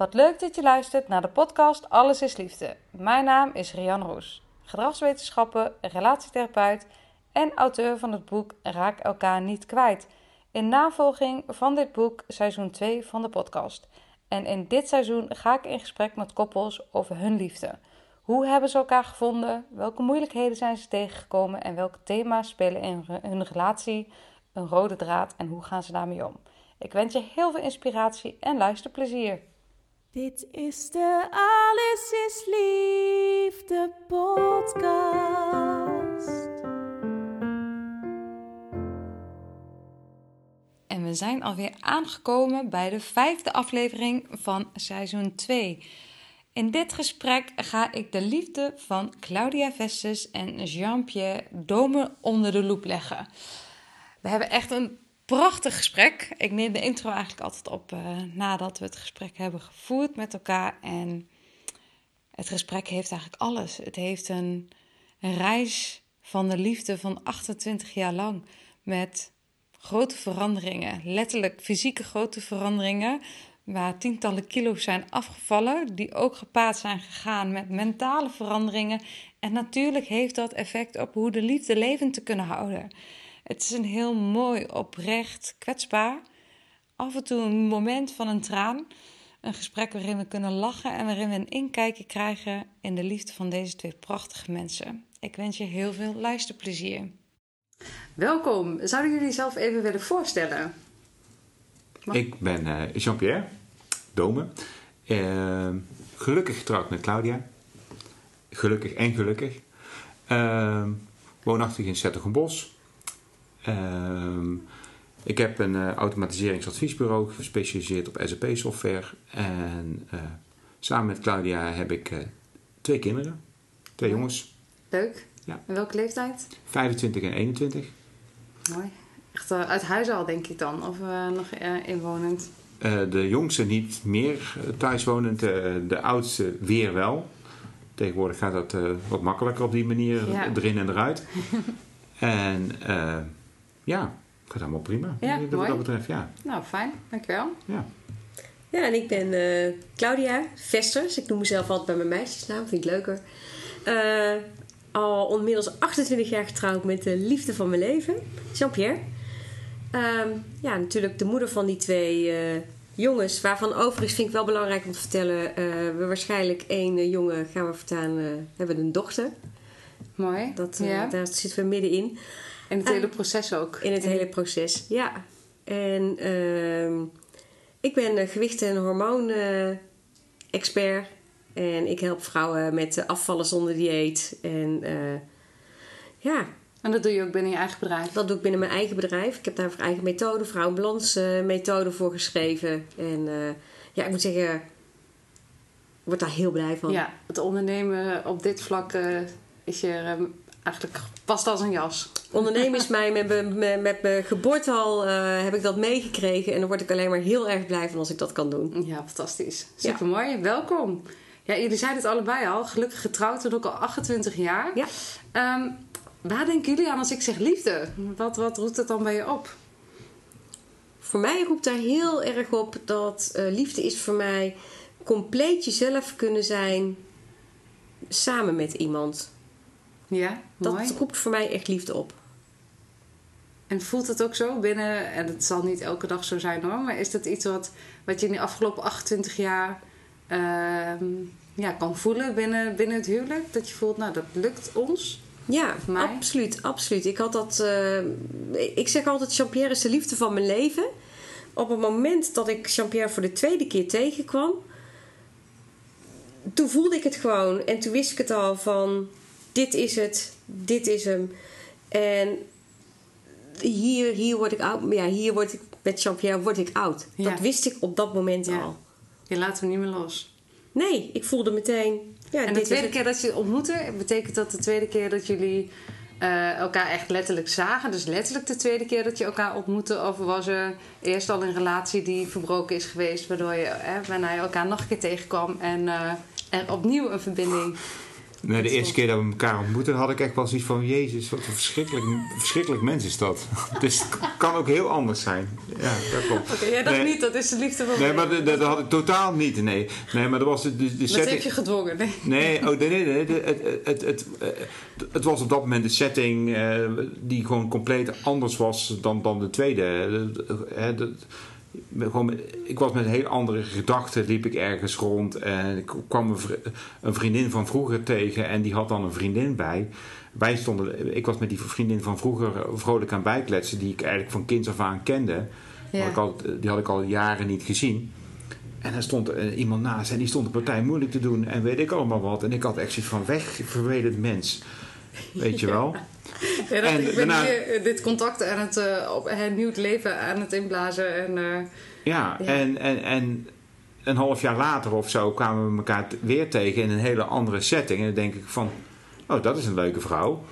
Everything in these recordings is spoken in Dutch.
Wat leuk dat je luistert naar de podcast Alles is Liefde. Mijn naam is Rian Roes, gedragswetenschapper, relatietherapeut en auteur van het boek Raak elkaar niet kwijt. In navolging van dit boek seizoen 2 van de podcast. En in dit seizoen ga ik in gesprek met koppels over hun liefde. Hoe hebben ze elkaar gevonden? Welke moeilijkheden zijn ze tegengekomen? En welke thema's spelen in hun relatie een rode draad? En hoe gaan ze daarmee om? Ik wens je heel veel inspiratie en luisterplezier. Dit is de Alles is Liefde podcast. En we zijn alweer aangekomen bij de vijfde aflevering van seizoen 2. In dit gesprek ga ik de liefde van Claudia Vestes en Jean-Pierre Dome onder de loep leggen. We hebben echt een prachtig gesprek. Ik neem de intro eigenlijk altijd op uh, nadat we het gesprek hebben gevoerd met elkaar. En het gesprek heeft eigenlijk alles. Het heeft een, een reis van de liefde van 28 jaar lang met grote veranderingen, letterlijk fysieke grote veranderingen, waar tientallen kilo's zijn afgevallen, die ook gepaard zijn gegaan met mentale veranderingen. En natuurlijk heeft dat effect op hoe de liefde levend te kunnen houden. Het is een heel mooi, oprecht, kwetsbaar, af en toe een moment van een traan. Een gesprek waarin we kunnen lachen en waarin we een inkijkje krijgen in de liefde van deze twee prachtige mensen. Ik wens je heel veel luisterplezier. Welkom. Zouden jullie zelf even willen voorstellen? Mag... Ik ben uh, Jean-Pierre Dome. Uh, gelukkig getrouwd met Claudia. Gelukkig en gelukkig. Uh, woonachtig in Zettergenbos. ik heb een automatiseringsadviesbureau gespecialiseerd op SAP-software. En samen met Claudia heb ik twee kinderen. Twee jongens. Leuk. Ja. En welke leeftijd? 25 en 21. Mooi. Echt uit huis al, denk ik dan? Of nog inwonend? de jongste niet meer thuiswonend, de oudste weer wel. Tegenwoordig gaat dat wat makkelijker op die manier, ja. erin en eruit. en ja, gaat allemaal prima. Ja, dat, mooi. dat betreft, ja. Nou, fijn. Dankjewel. Ja. Ja, en ik ben Claudia Vesters. Ik noem mezelf altijd bij mijn meisjesnaam, vind ik leuker al onmiddels 28 jaar getrouwd met de liefde van mijn leven, Jean-Pierre. Um, ja, natuurlijk de moeder van die twee uh, jongens, waarvan overigens vind ik wel belangrijk om te vertellen, uh, we waarschijnlijk één uh, jongen gaan we vertaan, hebben een dochter. Mooi. Dat, ja. Daar zitten we middenin. In het hele proces ook. In het hele proces, ja. En ehm, ik ben gewicht- en hormoon-expert. En ik help vrouwen met afvallen zonder dieet. En uh, ja. En dat doe je ook binnen je eigen bedrijf? Dat doe ik binnen mijn eigen bedrijf. Ik heb daar een eigen methode, vrouwenbalans uh, methode voor geschreven. En uh, ja, ik moet zeggen, ik word daar heel blij van. Ja, het ondernemen op dit vlak is je eigenlijk past als een jas. Ondernemen is mij met, met, met mijn geboorte al heb ik dat meegekregen. En daar word ik alleen maar heel erg blij van als ik dat kan doen. Ja, fantastisch. Super mooi. Ja. Welkom. Ja, jullie zeiden het allebei al. Gelukkig getrouwd en ook al 28 jaar. Ja. Um, waar denken jullie aan als ik zeg liefde? Wat, wat roept het dan bij je op? Voor mij roept daar heel erg op dat uh, liefde is voor mij compleet jezelf kunnen zijn samen met iemand. Ja, dat mooi. roept voor mij echt liefde op. En voelt het ook zo binnen, en het zal niet elke dag zo zijn hoor, maar is dat iets wat, wat je in de afgelopen 28 jaar uh, ja, kan voelen binnen, binnen het huwelijk? Dat je voelt, nou dat lukt ons? Ja, absoluut, absoluut. Ik had dat. Uh, ik zeg altijd: Jean-Pierre is de liefde van mijn leven. Op het moment dat ik Jean-Pierre voor de tweede keer tegenkwam, toen voelde ik het gewoon. En toen wist ik het al van: dit is het, dit is hem. En hier, hier word ik oud. Ja, hier word ik met Jean-Pierre word ik oud. Ja. Dat wist ik op dat moment Ja. al. Je laat hem niet meer los. Nee, ik voelde meteen. Ja, En de tweede keer dat je ontmoette, betekent dat de tweede keer dat jullie eh, elkaar echt letterlijk zagen? Dus letterlijk de tweede keer dat je elkaar ontmoette? Of was er eerst al een relatie die verbroken is geweest, waardoor je, eh, waarna je elkaar nog een keer tegenkwam en er opnieuw een verbinding? Nee, de eerste keer dat we elkaar ontmoetten had ik echt wel zoiets van... Jezus, wat een verschrikkelijk, verschrikkelijk mens is dat. Dus het kan ook heel anders zijn. Ja, dat klopt. Oké, jij dacht Nee. niet, dat is de liefde van Nee, maar dat, had ik totaal niet. Nee, nee maar dat was de, de, de Dat setting... heb je gedwongen, nee. Nee, oh, nee, nee, nee. de- het, het, het, eh, het was op dat moment de setting eh, die gewoon compleet anders was dan, dan de tweede. Eh, de- gewoon, ik was met een heel andere gedachten, liep ik ergens rond en ik kwam een, vri- een vriendin van vroeger tegen en die had dan een vriendin bij. Wij stonden, ik was met die vriendin van vroeger vrolijk aan bijkletsen, die ik eigenlijk van kinds af aan kende. Ja. Had ik al, die had ik al jaren niet gezien. En er stond eh, iemand naast en die stond de partij moeilijk te doen en weet ik allemaal wat. En ik had echt zoiets van weg, vervelend mens. Weet je wel? Ja, dat, En ik ben daarna- hier eh, dit contact aan het eh, op hernieuwd leven aan het inblazen. En, eh, Ja, Ja. En, en, en een half jaar later of zo kwamen we elkaar weer tegen in een hele andere setting. En dan denk ik van, oh, dat is een leuke vrouw.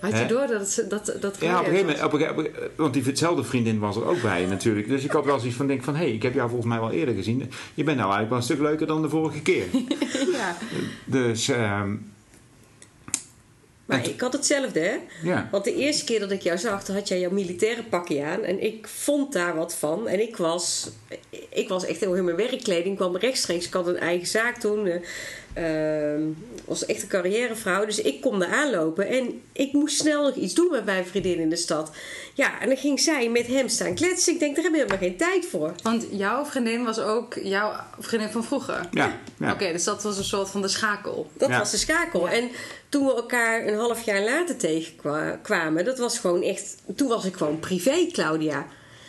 had je door dat het, dat, dat Ja, op een gegeven moment, op een want diezelfde vriendin was er ook bij natuurlijk. Dus ik had wel zoiets van, denk van, hé, hey, ik heb jou volgens mij wel eerder gezien. Je bent nou eigenlijk wel een stuk leuker dan de vorige keer. Ja. Dus, ehm, Maar ik had hetzelfde, hè? ja. Want de eerste keer dat ik jou zag, had jij jouw militaire pakje aan. En ik vond daar wat van. En ik was, ik was echt heel in mijn werkkleding. Kwam rechtstreeks. Ik had een eigen zaak toen. ehm, was echt een carrièrevrouw. Dus ik kon daar aanlopen. En ik moest snel nog iets doen met mijn vriendin in de stad. Ja, en dan ging zij met hem staan kletsen. Ik denk, daar heb je helemaal geen tijd voor. Want jouw vriendin was ook jouw vriendin van vroeger? Ja, ja. Oké, dus dat was een soort van de schakel. Dat Ja. was de schakel. En toen we elkaar een half jaar later tegenkwamen, dat was gewoon echt. Toen was ik gewoon privé, Claudia.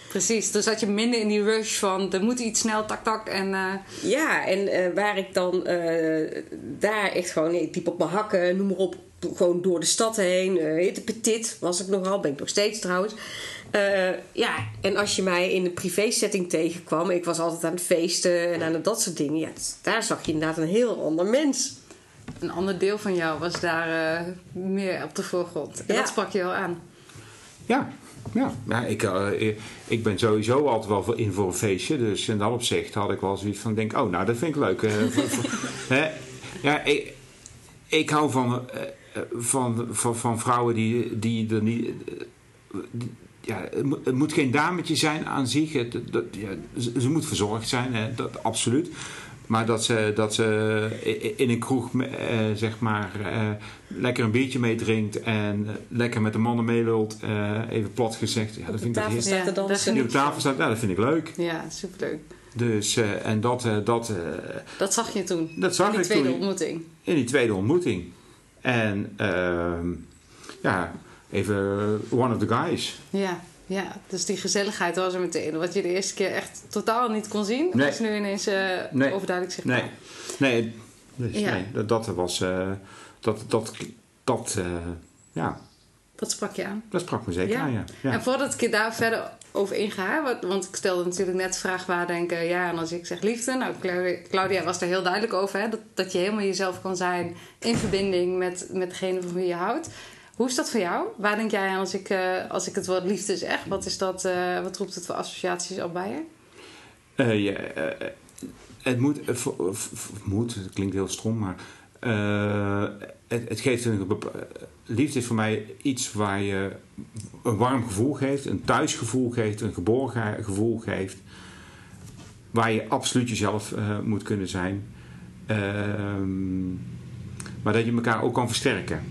Precies, dus zat je minder in die rush van er moet iets snel, tak tak. En eh, Ja, en eh, waar ik dan eh, daar echt gewoon, ik liep op mijn hakken, noem maar op, gewoon door de stad heen. eh hitte petit was ik nogal, ben ik nog steeds trouwens. Eh, ja, en als je mij in een privé setting tegenkwam, ik was altijd aan het feesten en aan het dat soort dingen. Ja, daar zag je inderdaad een heel ander mens. een ander deel van jou was daar eh, meer op de voorgrond. En Ja. dat sprak je wel aan. Ja, ja. ja ik, eh, ik ben sowieso altijd wel in voor een feestje. Dus in dat opzicht had ik wel zoiets van, denk, oh, nou, dat vind ik leuk. eh, hè? Ja, ik, ik hou van, eh, eh, van, van, van vrouwen die, die er niet... eh, ja, het, moet, geen dametje zijn aan zich. Dat, ja, ze, ze moet verzorgd zijn, hè, dat, absoluut. Maar dat ze, dat ze i- in een kroeg eh, zeg maar, eh, lekker een biertje meedrinkt en eh, lekker met de mannen meelult, eh, even plat gezegd. Ja, dat Op de vind ik staat Ja, dansen. Die op tafel staat, ja, dat vind ik leuk. Ja, superleuk. Dus, eh, en dat, eh, dat, eh, Dat zag je toen. dat zag in die ik tweede toen ontmoeting. in die tweede ontmoeting. En ehm, ja, even eh, one of the guys. Ja, ja, dus die gezelligheid was er meteen. Wat je de eerste keer echt totaal niet kon zien, Nee. was nu ineens eh, Nee. overduidelijk zichtbaar. Nee, nee, dus, Ja. nee dat, dat was, eh, dat, dat, dat, eh, ja, Dat sprak je aan. dat sprak me zeker Ja. aan, ja. ja. En voordat ik daar verder over inga, want, want ik stelde natuurlijk net de vraag waar denken, ja, en als ik zeg liefde, nou, Claudia, Claudia was er heel duidelijk over, hè, dat, dat je helemaal jezelf kan zijn in verbinding met, met degene van wie je houdt. Hoe is dat voor jou? Waar denk jij aan als ik, eh, als ik het woord liefde zeg? Wat, is dat, eh, wat roept het voor associaties op bij je? Eh, het moet, moet, het klinkt heel stom, maar het, het geeft een liefde is voor mij iets waar je een warm gevoel geeft, een thuisgevoel geeft, een geborgen gevoel geeft, waar je absoluut jezelf moet kunnen zijn, Ehm, maar dat je elkaar ook kan versterken.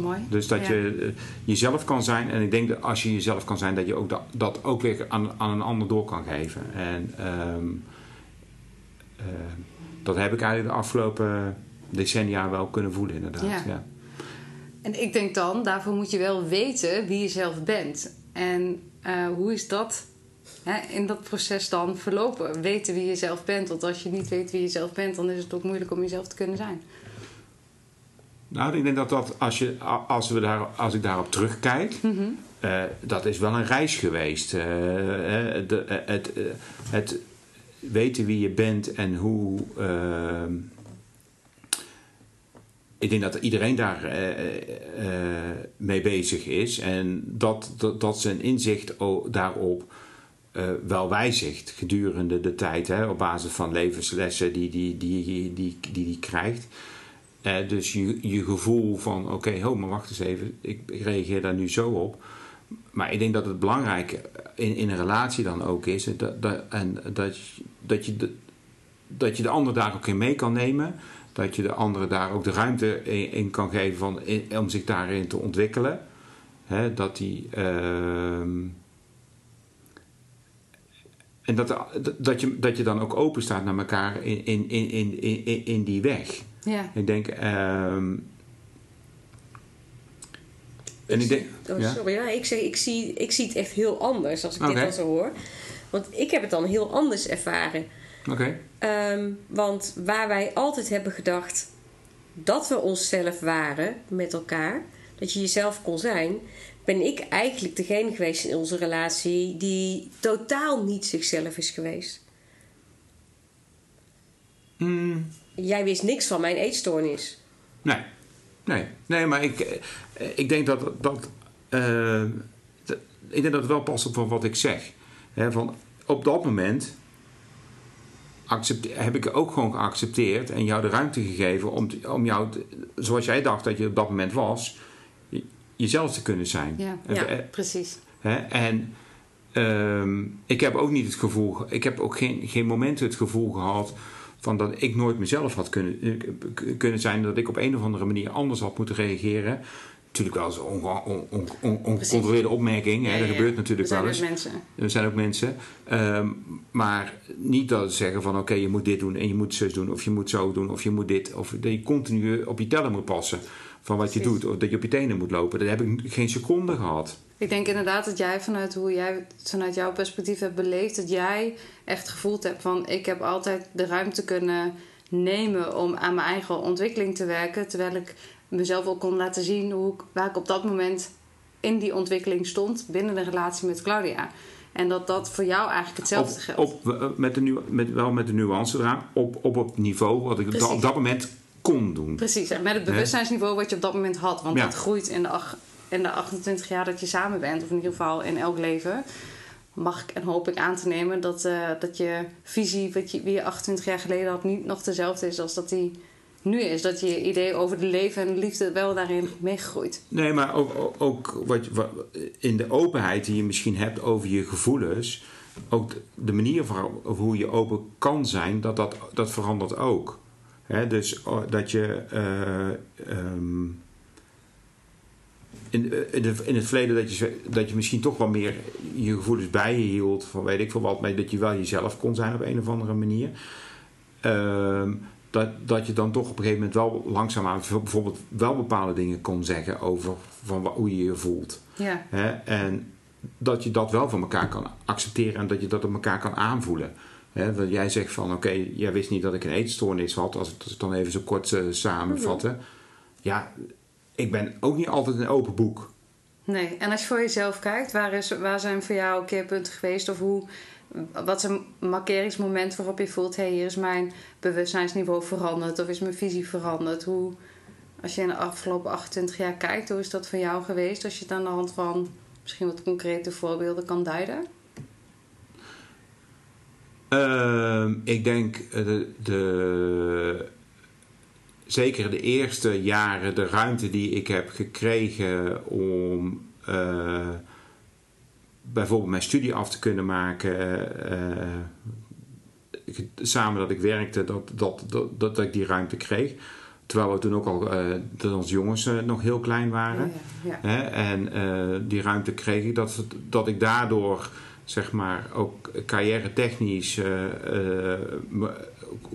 Mooi. Dus dat Ja. je eh, jezelf kan zijn. En ik denk dat als je jezelf kan zijn, dat je ook dat, dat ook weer aan, aan een ander door kan geven. En ehm, eh, dat heb ik eigenlijk de afgelopen decennia wel kunnen voelen, inderdaad. Ja. Ja. En ik denk dan, daarvoor moet je wel weten wie je zelf bent. En eh, hoe is dat hè, in dat proces dan verlopen? Weten wie je zelf bent. Want als je niet weet wie je zelf bent, dan is het ook moeilijk om jezelf te kunnen zijn. Nou, ik denk dat dat als, je, als, we daar, als ik daarop terugkijk, dat is wel een reis geweest. De, het, het weten wie je bent en hoe. Ehm, ik denk dat iedereen daar mee bezig is en dat, dat, dat zijn inzicht daarop wel wijzigt gedurende de tijd, hè, op basis van levenslessen die die, die, die, die, die, die krijgt. Dus je, je gevoel van, oké, okay, maar wacht eens even, ik, ik, reageer daar nu zo op. Maar ik denk dat het belangrijke in, in een relatie dan ook is, dat, dat, en dat, dat, je de, dat je de ander daar ook in mee kan nemen. Dat je de andere daar ook de ruimte in, kan geven van, om zich daarin te ontwikkelen. Dat die... Uh, en dat, dat, je, dat je dan ook open staat naar elkaar in, in, in, in, in die weg. Ja. Ik denk. Um, en ik denk. Oh, sorry, ja? ik, zeg, ik, zie, ik zie het echt heel anders als ik dit dan zo hoor. Want ik heb het dan heel anders ervaren. Oké. Um, want waar wij altijd hebben gedacht dat we onszelf waren met elkaar, dat je jezelf kon zijn, ben ik eigenlijk degene geweest in onze relatie die totaal niet zichzelf is geweest. Mm. Jij wist niks van mijn eetstoornis. Nee, nee, nee, maar ik, eh, ik denk dat dat. Uh, ik denk dat het wel past op wat ik zeg. van op dat moment heb ik ook gewoon geaccepteerd en jou de ruimte gegeven om, om jou, zoals jij dacht dat je op dat moment was, jezelf te kunnen zijn. Ja, ja eh, precies. Hè? En ehm, ik heb ook niet het gevoel, ik heb ook geen, geen momenten het gevoel gehad van dat ik nooit mezelf had kunnen, eh, kunnen zijn, dat ik op een of andere manier anders had moeten reageren. Natuurlijk wel zo'n ongecontroleerde opmerking. hè? dat gebeurt natuurlijk wel eens. Er zijn ook mensen. Er zijn ook mensen. Ehm, maar niet dat ze zeggen van oké, je moet dit doen en je moet zus doen. Of je moet zo doen of je moet dit. Of dat je continu op je tellen moet passen van wat je doet. Of dat je op je tenen moet lopen. Dat heb ik geen seconde gehad. Ik denk inderdaad dat jij vanuit hoe jij vanuit jouw perspectief hebt beleefd, dat jij echt gevoeld hebt van ik heb altijd de ruimte kunnen nemen om aan mijn eigen ontwikkeling te werken. Terwijl ik mezelf ook kon laten zien hoe waar ik op dat moment in die ontwikkeling stond binnen de relatie met Claudia. En dat dat voor jou eigenlijk hetzelfde geldt. Op, met de, met, wel met de nuance eraan. Op, op het niveau wat ik op dat moment kon doen. Precies, met het bewustzijnsniveau wat je op dat moment had. Want dat groeit in de, in de 28 jaar dat je samen bent, of in ieder geval in elk leven. Mag ik en hoop ik aan te nemen dat, uh, dat je visie, wat je, wie je 28 jaar geleden had, niet nog dezelfde is als dat die nu is. Dat je idee over de leven en de liefde wel daarin meegroeit. Nee, maar ook, ook wat, wat, in de openheid die je misschien hebt over je gevoelens. Ook de manier waarop hoe je open kan zijn, dat, dat, dat verandert ook dus oh, dat je uh, um, in, in, de, in, het verleden dat je, dat je misschien toch wel meer je gevoelens bij je hield, van weet ik veel wat, maar dat je wel jezelf kon zijn op een of andere manier. Uh, dat, dat je dan toch op een gegeven moment wel langzaamaan bijvoorbeeld wel bepaalde dingen kon zeggen over van hoe je je voelt. Ja. en dat je dat wel van elkaar kan accepteren en dat je dat op elkaar kan aanvoelen. Hè, dat jij zegt van oké, jij wist niet dat ik een eetstoornis had, als ik het dan even zo kort uh, samenvatten. Ja, ik ben ook niet altijd een open boek. Nee, en als je voor jezelf kijkt, waar, is, waar zijn voor jou keerpunten geweest? Of hoe, wat is een markeringsmoment waarop je voelt: hé, hey, hier is mijn bewustzijnsniveau veranderd of is mijn visie veranderd? Hoe, als je in de afgelopen 28 jaar kijkt, hoe is dat voor jou geweest? Als je het aan de hand van misschien wat concrete voorbeelden kan duiden? Uh, ik denk eh, de, de, zeker de eerste jaren de ruimte die ik heb gekregen om uh, bijvoorbeeld mijn studie af te kunnen maken. Uh, samen dat ik werkte, dat, dat, dat, dat, ik die ruimte kreeg. Terwijl we toen ook al, dat onze jongens nog heel klein waren. Ja, ja. Hè? En die ruimte kreeg ik, dat, dat ik daardoor zeg maar, ook carrière technisch uh, uh,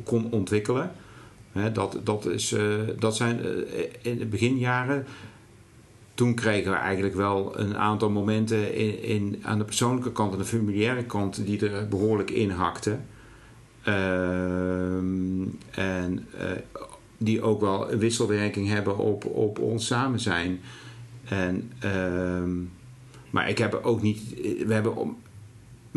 kon ontwikkelen. dat, dat, is, uh, dat zijn in de beginjaren. Toen kregen we eigenlijk wel een aantal momenten in, in, aan de persoonlijke kant en de familiaire kant die er behoorlijk in hakten. Ehm, en die ook wel een wisselwerking hebben op, op ons samen zijn. En, ehm, Maar ik heb ook niet. We hebben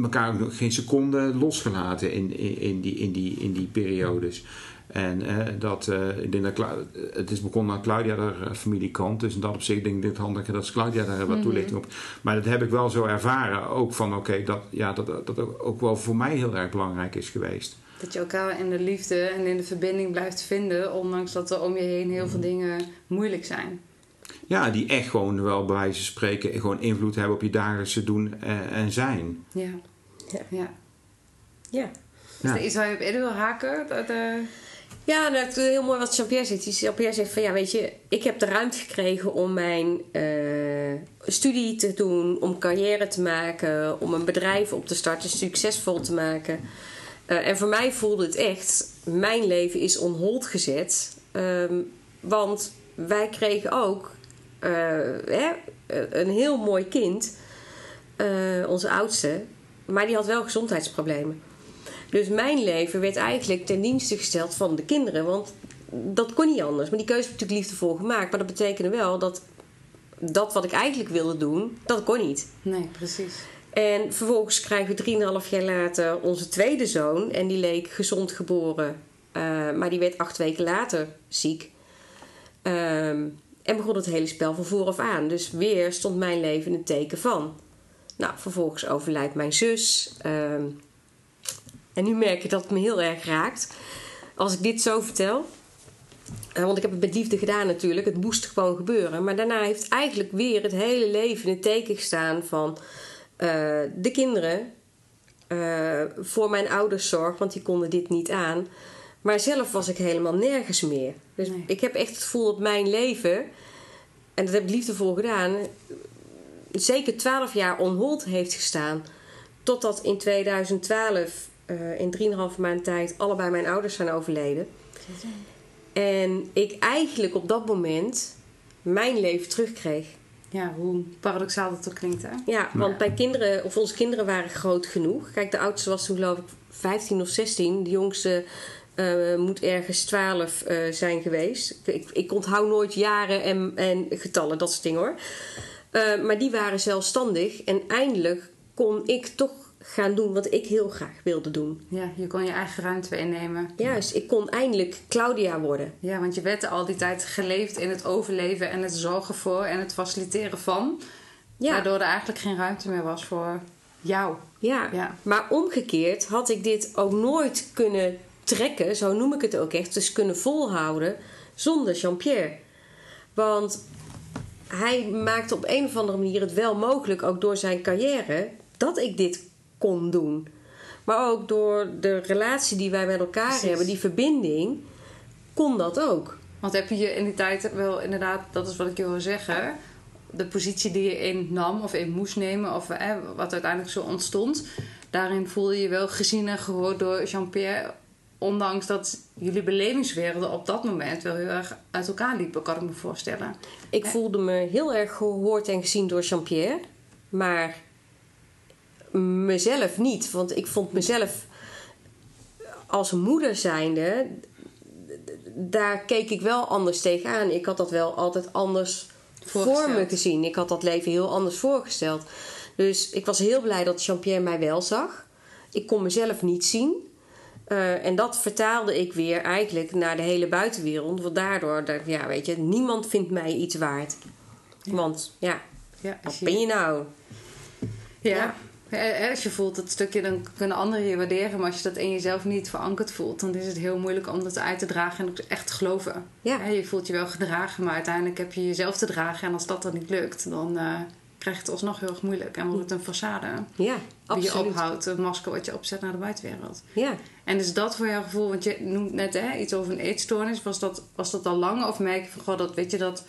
elkaar ook nog geen seconde losgelaten in, in, in, die, in, die, in die periodes. En uh, dat, uh, ik denk dat Cla het is begonnen aan Claudia de uh, familiekant. Dus in dat opzicht denk ik het handig dat Claudia daar wat toelichting op. Maar dat heb ik wel zo ervaren. Ook van oké, okay, dat, ja, dat, dat ook, ook wel voor mij heel erg belangrijk is geweest. Dat je elkaar in de liefde en in de verbinding blijft vinden. Ondanks dat er om je heen heel veel dingen moeilijk zijn. Ja, die echt gewoon wel bij wijze van spreken gewoon invloed hebben op je dagelijkse doen en zijn. Ja. Ja. ja. ja. Is er iets waar je op in wil haken? Dat, uh... Ja, dat is heel mooi wat Jean-Pierre zegt. Jean-Pierre zegt van ja, weet je, ik heb de ruimte gekregen om mijn uh, studie te doen, om carrière te maken, om een bedrijf op te starten, succesvol te maken. Uh, en voor mij voelde het echt, mijn leven is on hold gezet. Um, want wij kregen ook hè, een heel mooi kind, onze oudste, maar die had wel gezondheidsproblemen. Dus mijn leven werd eigenlijk ten dienste gesteld van de kinderen. Want dat kon niet anders. Maar die keuze heb ik natuurlijk liefdevol gemaakt. Maar dat betekende wel dat dat wat ik eigenlijk wilde doen, dat kon niet. Nee, precies. En vervolgens krijgen we 3,5 jaar later onze tweede zoon. En die leek gezond geboren. Uh, maar die werd acht weken later ziek. Um, en begon het hele spel van vooraf aan. Dus weer stond mijn leven in het teken van. Nou, vervolgens overlijdt mijn zus. Um, en nu merk ik dat het me heel erg raakt. Als ik dit zo vertel. Uh, want ik heb het met liefde gedaan natuurlijk. Het moest gewoon gebeuren. Maar daarna heeft eigenlijk weer het hele leven in het teken gestaan van uh, de kinderen. Uh, voor mijn ouders zorg, want die konden dit niet aan. Maar zelf was ik helemaal nergens meer. Dus nee. ik heb echt het gevoel dat mijn leven, en dat heb ik liefdevol gedaan, zeker 12 jaar onhold heeft gestaan. Totdat in 2012 uh, in 3,5 maand tijd allebei mijn ouders zijn overleden. En ik eigenlijk op dat moment mijn leven terugkreeg. Ja, hoe paradoxaal dat ook klinkt, hè? Ja, want mijn kinderen, of onze kinderen waren groot genoeg. Kijk, de oudste was toen geloof ik 15 of 16. De jongste uh, moet ergens 12 uh, zijn geweest. Ik, ik onthoud nooit jaren en, en getallen, dat soort dingen hoor. Uh, maar die waren zelfstandig. En eindelijk kon ik toch gaan doen wat ik heel graag wilde doen. Ja, je kon je eigen ruimte innemen. Juist, ik kon eindelijk Claudia worden. Ja, want je werd al die tijd geleefd in het overleven en het zorgen voor en het faciliteren van. Ja. Waardoor er eigenlijk geen ruimte meer was voor jou. Ja, ja, maar omgekeerd had ik dit ook nooit kunnen trekken, zo noem ik het ook echt, dus kunnen volhouden zonder Jean-Pierre. Want hij maakte op een of andere manier het wel mogelijk, ook door zijn carrière, dat ik dit kon doen. Maar ook door de relatie die wij met elkaar Precies. hebben, die verbinding, kon dat ook. Want heb je in die tijd wel inderdaad, dat is wat ik je wil zeggen, de positie die je innam of in moest nemen, of eh, wat uiteindelijk zo ontstond, daarin voelde je wel gezien en gehoord door Jean-Pierre. Ondanks dat jullie belevingswerelden op dat moment wel heel erg uit elkaar liepen, kan ik me voorstellen. Ik voelde me heel erg gehoord en gezien door Jean-Pierre. Maar mezelf niet. Want ik vond mezelf als moeder zijnde, daar keek ik wel anders tegenaan. Ik had dat wel altijd anders voor me gezien. Ik had dat leven heel anders voorgesteld. Dus ik was heel blij dat Jean-Pierre mij wel zag. Ik kon mezelf niet zien. Uh, en dat vertaalde ik weer eigenlijk naar de hele buitenwereld. Want daardoor, dat, ja, weet je, niemand vindt mij iets waard. Ja. Want ja, ja wat je... ben je nou? ja. ja. Als je voelt dat stukje, dan kunnen anderen je waarderen. Maar als je dat in jezelf niet verankerd voelt, dan is het heel moeilijk om dat uit te dragen en ook echt te geloven. Ja. Je voelt je wel gedragen, maar uiteindelijk heb je jezelf te dragen. En als dat dan niet lukt, dan uh, krijg je het alsnog heel erg moeilijk. En wordt het een façade ja, die je ophoudt. Een masker wat je opzet naar de buitenwereld. Ja. En is dat voor jouw gevoel, want je noemt net hè, iets over een eetstoornis. Was dat, was dat al lang? Of merk je van, goh, dat, weet je, dat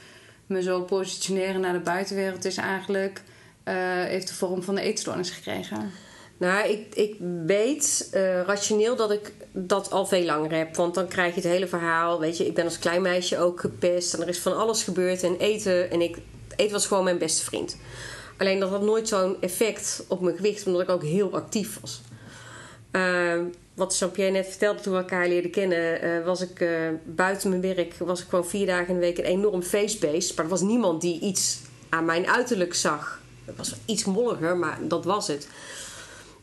me zo positioneren naar de buitenwereld is eigenlijk uh, heeft de vorm van de eetstoornis gekregen? Nou, ik, ik weet uh, rationeel dat ik dat al veel langer heb. Want dan krijg je het hele verhaal. Weet je, ik ben als klein meisje ook gepest. En er is van alles gebeurd. En eten. En ik, eten was gewoon mijn beste vriend. Alleen dat had nooit zo'n effect op mijn gewicht. Omdat ik ook heel actief was. Uh, wat Jean-Pierre net vertelde toen we elkaar leerden kennen. Uh, was ik buiten mijn werk. Was ik gewoon vier dagen in de week een enorm feestbeest. Maar er was niemand die iets aan mijn uiterlijk zag. Het was iets molliger, maar dat was het.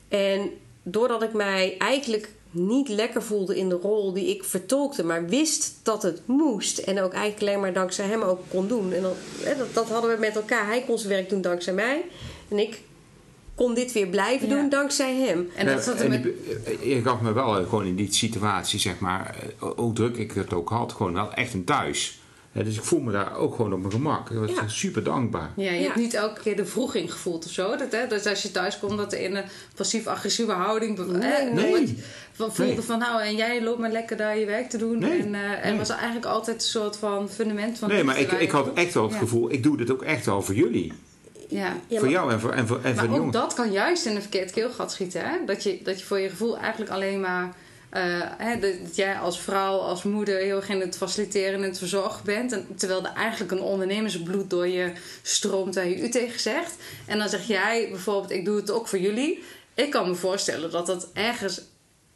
En doordat ik mij eigenlijk niet lekker voelde in de rol die ik vertolkte, maar wist dat het moest. En ook eigenlijk alleen maar dankzij hem ook kon doen. En dat, dat, dat hadden we met elkaar. Hij kon zijn werk doen dankzij mij. En ik kon dit weer blijven doen dankzij hem. En dat zat er met... Je gaf me wel gewoon in die situatie, zeg maar, eh, hoe druk ik het ook had, gewoon wel echt een thuis dus ik voel me daar ook gewoon op mijn gemak. Ik was super dankbaar. Ja, je hebt niet elke keer de vroeging gevoeld of zo. Dat, hè, dus als je thuis komt, dat er in een passief-agressieve houding... Nee, nee. Van, voelde van nou, en jij loopt maar lekker daar je werk te doen. Nee, en, uh, en was er eigenlijk altijd een soort van fundament van... Nee, maar ik, ik had echt wel het gevoel, ik doe dit ook echt wel voor jullie. Ja. voor jou en voor, en voor, en maar voor ook dat kan juist in een verkeerd keelgat schieten. Hè? Dat, je, dat je voor je gevoel eigenlijk alleen maar hè, dat jij als vrouw, als moeder heel erg in het faciliteren en het verzorgen bent. En, terwijl er eigenlijk een ondernemersbloed door je stroomt waar je u tegen zegt. En dan zeg jij bijvoorbeeld, ik doe het ook voor jullie. Ik kan me voorstellen dat dat ergens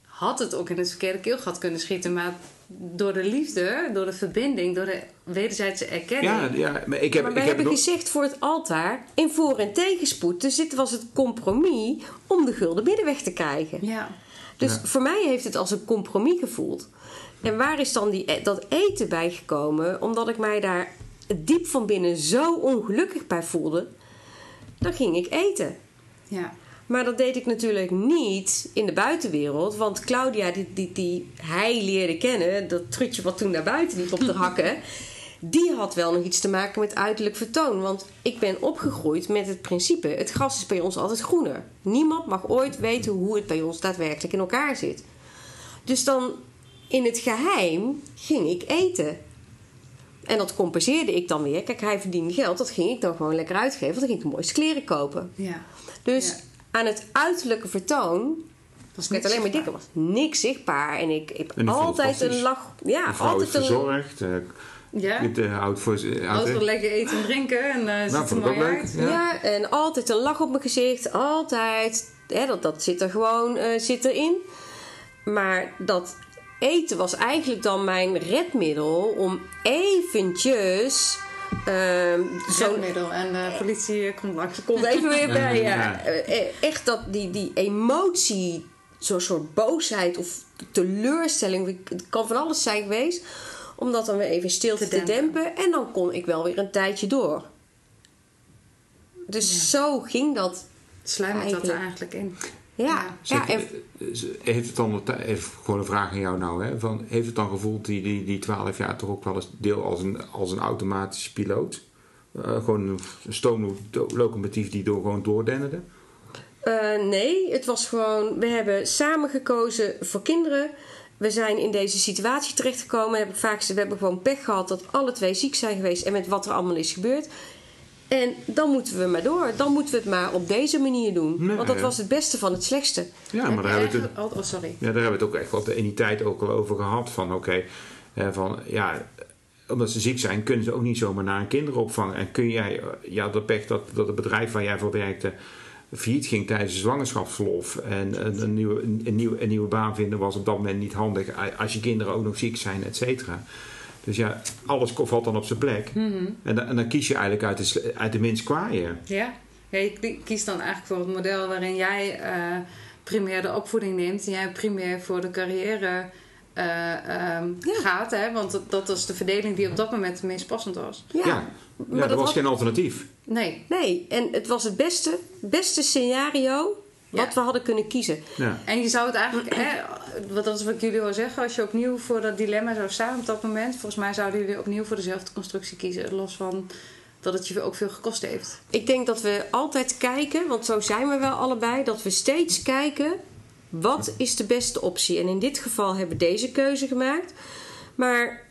had het ook in het verkeerde keelgat kunnen schieten. Maar door de liefde, door de verbinding, door de wederzijdse erkenning. Ja, ja maar ik heb, maar ik heb hebben gezegd voor het altaar in voor- en tegenspoed. Dus dit was het compromis om de gulden middenweg te krijgen. Ja. Dus voor mij heeft het als een compromis gevoeld. En waar is dan die, e- dat eten bij gekomen? Omdat ik mij daar diep van binnen zo ongelukkig bij voelde. Dan ging ik eten. Ja. Maar dat deed ik natuurlijk niet in de buitenwereld. Want Claudia, die, die, die hij leerde kennen, dat trutje wat toen naar buiten liep op de hakken die had wel nog iets te maken met uiterlijk vertoon. Want ik ben opgegroeid met het principe: het gras is bij ons altijd groener. Niemand mag ooit weten hoe het bij ons daadwerkelijk in elkaar zit. Dus dan in het geheim ging ik eten. En dat compenseerde ik dan weer. Kijk, hij verdiende geld, dat ging ik dan gewoon lekker uitgeven. Want dan ging ik de mooiste kleren kopen. Ja. Dus aan het uiterlijke vertoon was werd alleen maar dikker. was niks zichtbaar. En ik, ik heb altijd een lach. Ja, altijd een. Ja. Niet uh, oud voor Altijd lekker eten en drinken. En, uh, nou, vond ik ook leuk. Ja. ja. en altijd een lach op mijn gezicht. Altijd. Hè, dat, dat zit er gewoon uh, zit erin. Maar dat eten was eigenlijk dan mijn redmiddel om eventjes... Uh, redmiddel en de politie komt langs. Komt even weer bij, ja. Echt dat, die, die emotie, zo'n soort boosheid of teleurstelling, het kan van alles zijn geweest om dat dan weer even stil te, te dempen. En dan kon ik wel weer een tijdje door. Dus zo ging dat. Sluimert dat er eigenlijk in. Ja, ja. en... heeft het dan, even gewoon een vraag aan jou nou, hè, van, heeft het dan gevoeld die, die, die 12 jaar toch ook wel eens deel als een, als een automatische piloot? Uh, gewoon een stoomlocomotief die door, gewoon doordennerde? Uh, nee, het was gewoon, we hebben samen gekozen voor kinderen we zijn in deze situatie terechtgekomen. Heb ik vaak we hebben gewoon pech gehad dat alle twee ziek zijn geweest en met wat er allemaal is gebeurd. En dan moeten we maar door. Dan moeten we het maar op deze manier doen. Want dat was het beste van het slechtste. Ja, maar daar hebben, we het, oh, sorry. Ja, daar hebben we het ook echt wat de eniteit ook al over gehad. Van oké, van ja, omdat ze ziek zijn, kunnen ze ook niet zomaar naar een kinderopvang. En kun jij, ja, dat pech dat, dat het bedrijf waar jij voor werkte failliet ging tijdens de zwangerschapsverlof en een, een, nieuwe, een, nieuwe, een nieuwe baan vinden was op dat moment niet handig als je kinderen ook nog ziek zijn, et cetera. Dus ja, alles valt dan op zijn plek. Mhm. en, dan, en, dan kies je eigenlijk uit de, uit de minst kwaaie. Ja. ja, je kiest dan eigenlijk voor het model waarin jij uh, primair de opvoeding neemt en jij primair voor de carrière um, gaat. Hè? Want dat, dat was de verdeling die op dat moment het meest passend was. Ja, ja. ja dat, was geen alternatief. Nee. Nee, en het was het beste, beste scenario wat we hadden kunnen kiezen. Ja. En je zou het eigenlijk, hè, wat dat is wat jullie wil zeggen, als je opnieuw voor dat dilemma zou staan op dat moment, volgens mij zouden jullie opnieuw voor dezelfde constructie kiezen. Los van dat het je ook veel gekost heeft. Ik denk dat we altijd kijken, want zo zijn we wel allebei, dat we steeds kijken wat is de beste optie. En in dit geval hebben we deze keuze gemaakt. Maar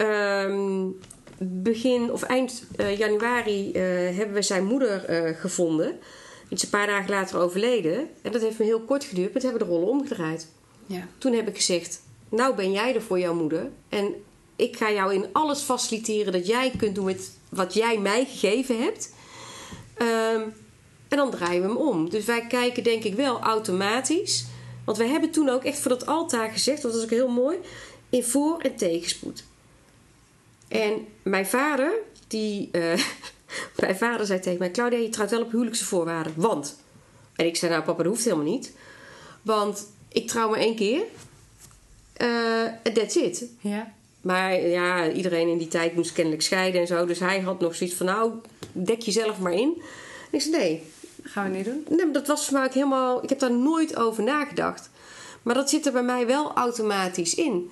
um, begin of eind uh, januari uh, hebben we zijn moeder uh, gevonden. Die is een paar dagen later overleden. En dat heeft me heel kort geduurd, maar toen hebben we de rollen omgedraaid. Ja. Toen heb ik gezegd: Nou ben jij er voor jouw moeder. En ik ga jou in alles faciliteren dat jij kunt doen met wat jij mij gegeven hebt. Um, en dan draaien we hem om. Dus wij kijken denk ik wel automatisch. Want wij hebben toen ook echt voor dat altaar gezegd, dat was ook heel mooi, in voor- en tegenspoed. En mijn vader, die, eh, mijn vader zei tegen mij: Claudia, je trouwt wel op huwelijkse voorwaarden. Want. En ik zei: Nou, papa, dat hoeft helemaal niet. Want ik trouw maar één keer. Uh, that's it. Ja. Maar ja, iedereen in die tijd moest kennelijk scheiden en zo. Dus hij had nog zoiets van: Nou, dek jezelf maar in. En ik zei: Nee. Gaan we niet doen? Nee, maar dat was voor mij ook helemaal. Ik heb daar nooit over nagedacht. Maar dat zit er bij mij wel automatisch in.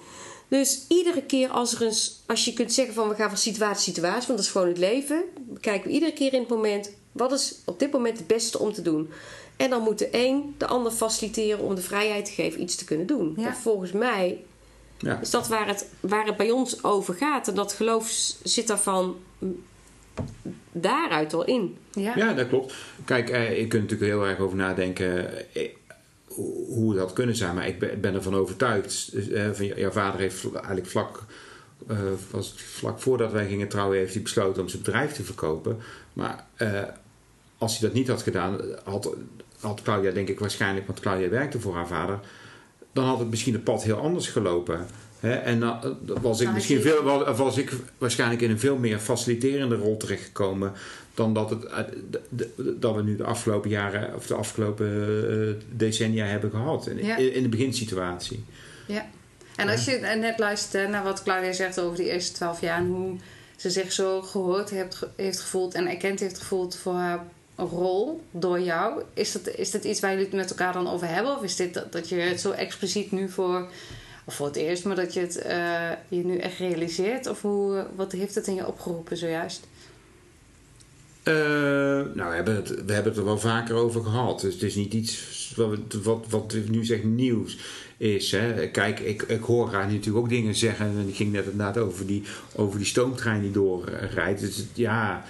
Dus iedere keer als er een, als je kunt zeggen van we gaan van situatie situatie, want dat is gewoon het leven, kijken we iedere keer in het moment wat is op dit moment het beste om te doen. En dan moet de een de ander faciliteren om de vrijheid te geven iets te kunnen doen. Ja. Volgens mij Ja. is dat waar het, waar het bij ons over gaat. En dat geloof zit daarvan daaruit al in. Ja. Ja, dat klopt. Kijk, eh, je kunt natuurlijk heel erg over nadenken eh, hoe had kunnen zijn. Maar ik ben, ben ervan overtuigd. Eh, van, jouw vader heeft eigenlijk vlak, eh, was vlak voordat wij gingen trouwen, heeft hij besloten om zijn bedrijf te verkopen. Maar eh, als hij dat niet had gedaan, had, had Claudia denk ik waarschijnlijk, want Claudia werkte voor haar vader, dan had het misschien het pad heel anders gelopen. En dan eh, was ik Dan misschien veel, wa- was ik waarschijnlijk in een veel meer faciliterende rol terechtgekomen dan dat, het, eh, dat we nu de afgelopen jaren of de afgelopen eh, decennia hebben gehad. In, Ja. in, in de beginsituatie. Ja. En als je net luistert naar wat Claudia zegt over die eerste twaalf jaar en hoe ze zich zo gehoord heeft, heeft gevoeld en erkend heeft gevoeld voor haar rol door jou, is dat, is dat iets waar jullie het met elkaar dan over hebben? Of is dit dat, dat je het zo expliciet nu voor, of voor het eerst, maar dat je het eh, je nu echt realiseert? Of hoe, wat heeft het in je opgeroepen zojuist? Eh, nou, we hebben, het, we hebben het er wel vaker over gehad. Dus het is niet iets wat, wat, wat nu zeg nieuws is. Hè. Kijk, ik, ik hoor haar natuurlijk ook dingen zeggen. En ik ging net inderdaad over die, over die stoomtrein die doorrijdt. Dus ja,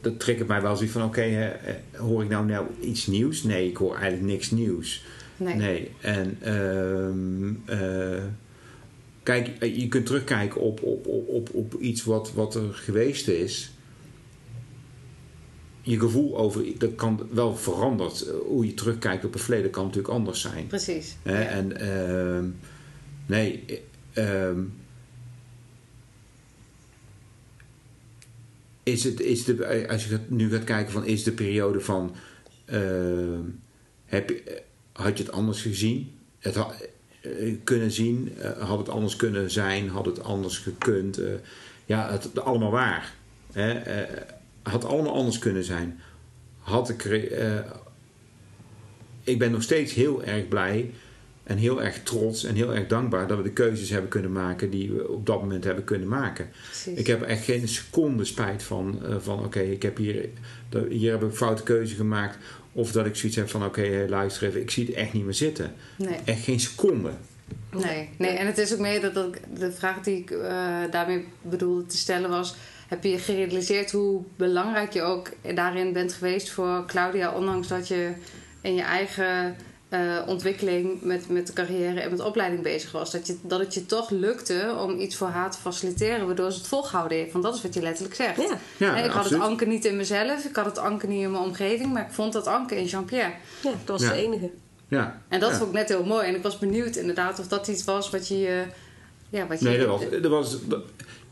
dat triggert mij wel zoiets van... Oké, eh, hoor ik nou, nou iets nieuws? Nee, ik hoor eigenlijk niks nieuws. Nee. Nee, en ehm, eh, kijk, eh, je kunt terugkijken op, op, op, op, iets wat, wat er geweest is. Je gevoel over, dat kan wel veranderd. Eh, Hoe je terugkijkt op het verleden kan natuurlijk anders zijn. Precies. Ja. En ehm, nee, eh, ehm, is het, is de, als je nu gaat kijken van is de periode van ehm, heb je, had je het anders gezien? Het had, eh, kunnen zien? Eh, had het anders kunnen zijn? Had het anders gekund? Eh, ja, het allemaal waar. Hè? Had allemaal anders kunnen zijn. Had ik, ik ben nog steeds heel erg blij en heel erg trots en heel erg dankbaar dat we de keuzes hebben kunnen maken die we op dat moment hebben kunnen maken. Precies. Ik heb echt geen seconde spijt van, van oké, ik heb hier, hier heb ik een foute keuze gemaakt. Of dat ik zoiets heb van oké, hey, luister even, ik zie het echt niet meer zitten. Nee. Echt geen seconde. Nee, nee, en het is ook meer dat, dat de vraag die ik eh, daarmee bedoelde te stellen was: heb je gerealiseerd hoe belangrijk je ook daarin bent geweest voor Claudia, ondanks dat je in je eigen eh, ontwikkeling met, met de carrière en met de opleiding bezig was? Dat, je, dat het je toch lukte om iets voor haar te faciliteren, waardoor ze het volgehouden heeft. Want dat is wat je letterlijk zegt. Ja. Ik had absoluut. het anker niet in mezelf, ik had het anker niet in mijn omgeving, maar ik vond dat anker in Jean-Pierre. Ja, dat was Ja. de enige. Ja. En dat ja. vond ik net heel mooi. En ik was benieuwd inderdaad of dat iets was wat je... je- ja, wat je Nee, dat was, dat was dat-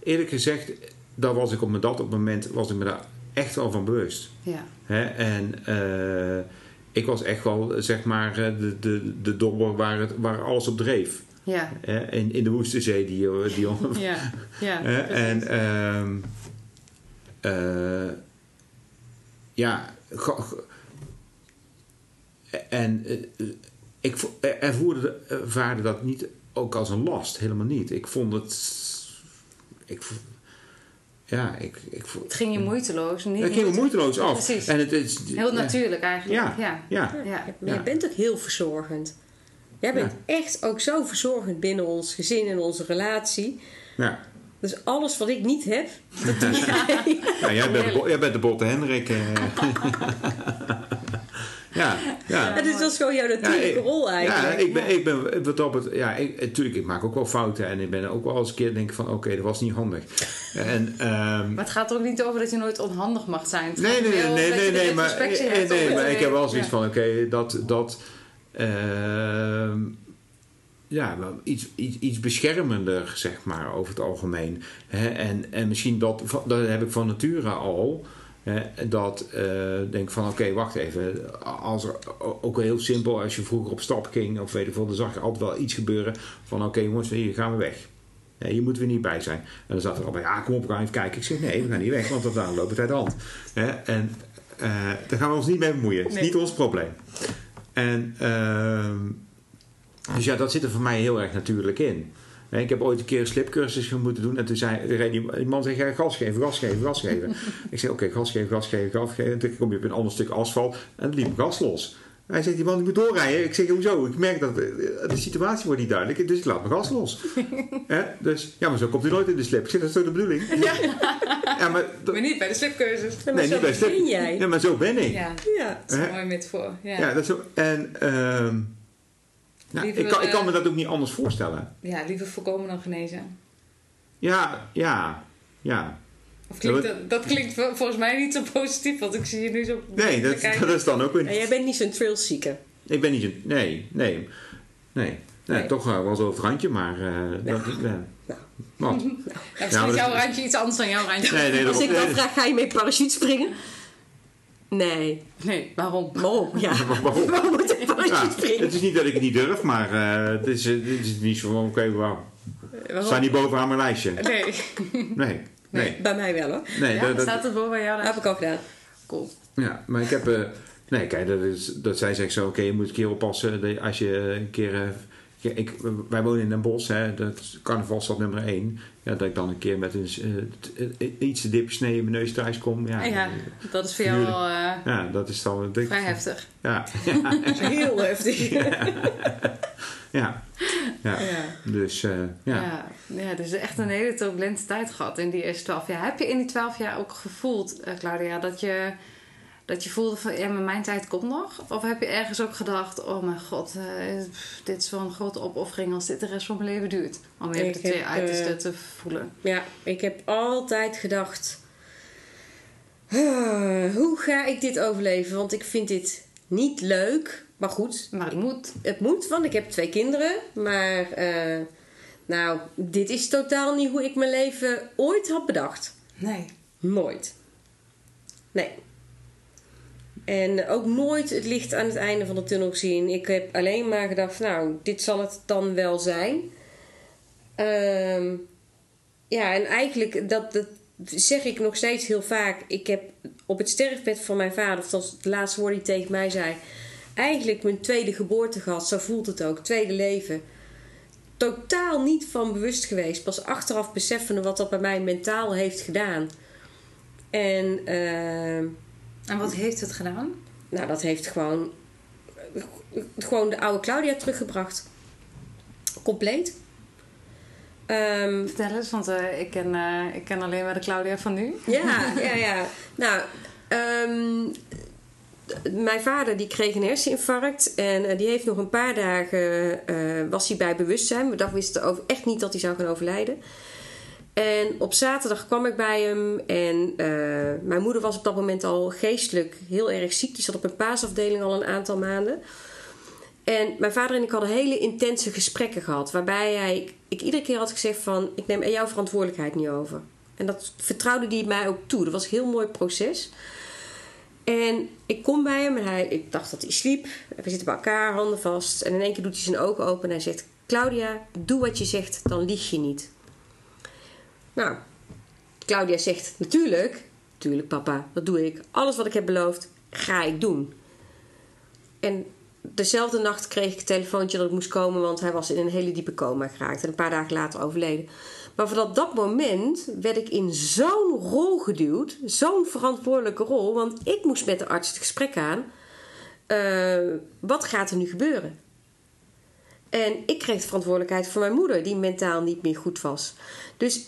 eerlijk gezegd, daar was ik op dat op moment was ik me daar echt wel van bewust. Ja, Hè? En eh, ik was echt wel, zeg maar, eh, de, de, de dobber waar, het, waar alles op dreef. ja? In, in de woeste zee die, die ja. ja precies. en ehm, eh, ja, en eh, eh, ik vo- eh, ervoerde, ervaarde dat niet ook als een last, helemaal niet. Ik vond het, ik, ja, ik, ik vo- het ging je moeiteloos. Niet, het ging me moeiteloos af. Precies. En het is, Heel natuurlijk eigenlijk. Ja, Ja. ja. Ja. Maar Ja. je bent ook heel verzorgend. Jij bent echt ook zo verzorgend binnen ons gezin en onze relatie. ja. Dus alles wat ik niet heb, dat doe jij. Ja, jij, bent de, bo- jij bent de botte Hendrik. eh. ja, ja. Ja, dus dat is gewoon jouw natuurlijke rol eigenlijk. Ja, ik ben, ik ben wat op het, ja, ik, natuurlijk, ik maak ook wel fouten en ik ben ook wel eens een keer denk van, oké, dat was niet handig. En, ehm, Maar het gaat er ook niet over dat je nooit onhandig mag zijn. Het nee, nee, nee, nee, nee, maar, introspectie nee, nee, maar ik heb wel zoiets ja. van, oké, dat, dat, ehm, ja, wel iets, iets, iets beschermender, zeg maar, over het algemeen. Hè? En, en misschien dat, dat heb ik van nature al. Dat eh denk van, oké, wacht even. Als er, ook heel simpel, als je vroeger op stap ging, of weet ik veel, dan zag je altijd wel iets gebeuren. Van, oké jongens, hier gaan we weg. Nee, hier moeten we niet bij zijn. En dan zat er al bij, ja, kom op, we gaan even kijken. Ik zeg, nee, we gaan niet weg, want dat dan loopt het uit de hand. Hè? En eh, daar gaan we ons niet mee bemoeien. Het is niet ons probleem. En... ehm dus ja, dat zit er voor mij heel erg natuurlijk in. Ik heb ooit een keer een slipcursus moeten doen. En toen zei die, man zei, ja, gas geven, gas geven, gas geven. ik zei, oké, gas geven, gas geven, gas geven. En toen kom je op een ander stuk asfalt. En dan liep gas los. Hij zegt, die man die moet doorrijden. Ik zeg, hoezo? Ik merk dat de, de situatie wordt niet duidelijk. Dus ik laat mijn gas los. Hè? Dus, ja, maar zo komt hij nooit in de slip. Ik zeg, dat is toch de bedoeling? Ja, maar... Maar niet bij de slipcursus. nee, zo niet bij slip. begin jij. Ja, maar zo ben ik. Ja, Ja. dat is Hè? een mooie metafoor. Ja. Ja, dat is zo. En... ehm nou, Liever, ik, kan, ik kan eh, me dat ook niet anders voorstellen. ja, liever voorkomen dan genezen. Ja, ja, ja. Of klinkt dat, dat klinkt vol- volgens mij niet zo positief, want ik zie je nu zo Nee, dat, dat is dan ook En weer... jij bent niet zo'n thrillseeker. Ik ben niet zo... Nee, nee, nee. Nee, Nee. toch eh, wel zo over het randje, maar... eh dat, eh, Nou. wat? Nou, misschien Ja, maar is jouw dat- randje iets anders dan jouw randje. Nee, nee, Als dat ik dan vraag, ga je mee parachute springen? Nee. Nee, waarom? Waarom? Ja. Waarom? Waarom moet ik parachute Ja, springen? het is niet dat ik het niet durf, maar eh, het, is, het is niet zo van... Oké, wauw. Waarom? Sta niet bovenaan mijn lijstje. Nee. Nee, nee, Bij mij wel hoor. nee. ja, dat, dat- staat het boven bij jou? Dat heb ik al gedaan. Cool. Ja, maar ik heb... eh, nee, kijk, dat, is, dat zij zegt zo... Oké, je moet een keer oppassen als je een keer... eh, ja, ik, wij wonen in Den Bosch, hè, dat is carnavalstad nummer 1. Ja, dat ik dan een keer met een, eh, eh, iets te diep snee in mijn neus thuis kom. Ja, dat is voor jou wel ja dat is dan... vrij heftig. Ja, Heel heftig. ja, ja. Ja. Dus, eh, ja. Ja. Ja, dus echt een hele turbulente tijd gehad in die eerste twaalf jaar. Heb je in die twaalf jaar ook gevoeld, Claudia, dat je, dat je voelde van ja, maar mijn tijd komt nog? Of heb je ergens ook gedacht, oh mijn god, eh, dit is wel een grote opoffering als dit de rest van mijn leven duurt? Om even Ik de twee uitersten eh, te voelen. Ja, ik heb altijd gedacht: "Ah, hoe ga ik dit overleven? Want ik vind dit niet leuk. Maar goed, Maar het moet. het moet, want ik heb twee kinderen. Maar eh, nou, dit is totaal niet hoe ik mijn leven ooit had bedacht. Nee. Nooit. Nee. En ook nooit het licht aan het einde van de tunnel gezien. Ik heb alleen maar gedacht, nou, dit zal het dan wel zijn. Ehm, ja, en eigenlijk, dat, dat zeg ik nog steeds heel vaak. Ik heb op het sterfbed van mijn vader, of dat het laatste woord die tegen mij zei... eigenlijk mijn tweede geboorte gehad, zo voelt het ook, tweede leven. Totaal niet van bewust geweest. Pas achteraf beseffende wat dat bij mij mentaal heeft gedaan. En... ehm, En wat heeft het gedaan? nou, dat heeft gewoon, gewoon de oude Claudia teruggebracht. Compleet. Ehm, Vertel eens, want eh, ik, ken, eh, ik ken alleen maar de Claudia van nu. ja, ja, ja. Nou, ehm, mijn vader die kreeg een herseninfarct. En eh, die heeft nog een paar dagen, eh, was hij bij bewustzijn. We wisten over, echt niet dat hij zou gaan overlijden. En op zaterdag kwam ik bij hem. En eh, mijn moeder was op dat moment al geestelijk heel erg ziek. Die zat op een paasafdeling al een aantal maanden. En mijn vader en ik hadden hele intense gesprekken gehad. Waarbij hij, ik iedere keer had gezegd van... ik neem jouw verantwoordelijkheid niet over. En dat vertrouwde hij mij ook toe. Dat was een heel mooi proces. En ik kom bij hem en hij, ik dacht dat hij sliep. We zitten bij elkaar, handen vast. En in één keer doet hij zijn ogen open en hij zegt... Claudia, doe wat je zegt, dan lieg je niet. Nou, Claudia zegt natuurlijk... Tuurlijk papa, dat doe ik. Alles wat ik heb beloofd, ga ik doen. En dezelfde nacht kreeg ik een telefoontje dat ik moest komen... want hij was in een hele diepe coma geraakt. En een paar dagen later overleden. Maar vanaf dat moment werd ik in zo'n rol geduwd. Zo'n verantwoordelijke rol. Want ik moest met de arts het gesprek aan. eh, wat gaat er nu gebeuren? En ik kreeg de verantwoordelijkheid voor mijn moeder, die mentaal niet meer goed was. Dus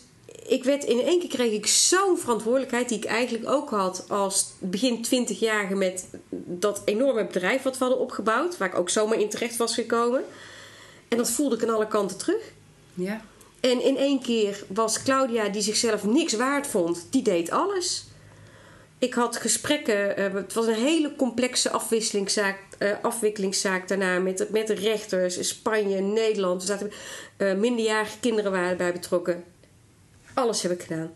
ik werd in één keer kreeg ik zo'n verantwoordelijkheid, die ik eigenlijk ook had als begin 20-jarige met dat enorme bedrijf wat we hadden opgebouwd, waar ik ook zomaar in terecht was gekomen. En dat voelde ik aan alle kanten terug. Ja. En in één keer was Claudia, die zichzelf niks waard vond, die deed alles. ik had gesprekken. eh, het was een hele complexe afwisselingszaak, eh, afwikkelingszaak daarna met, met de rechters in Spanje, Nederland. Er zaten eh, minderjarige kinderen waren erbij betrokken. Alles heb ik gedaan.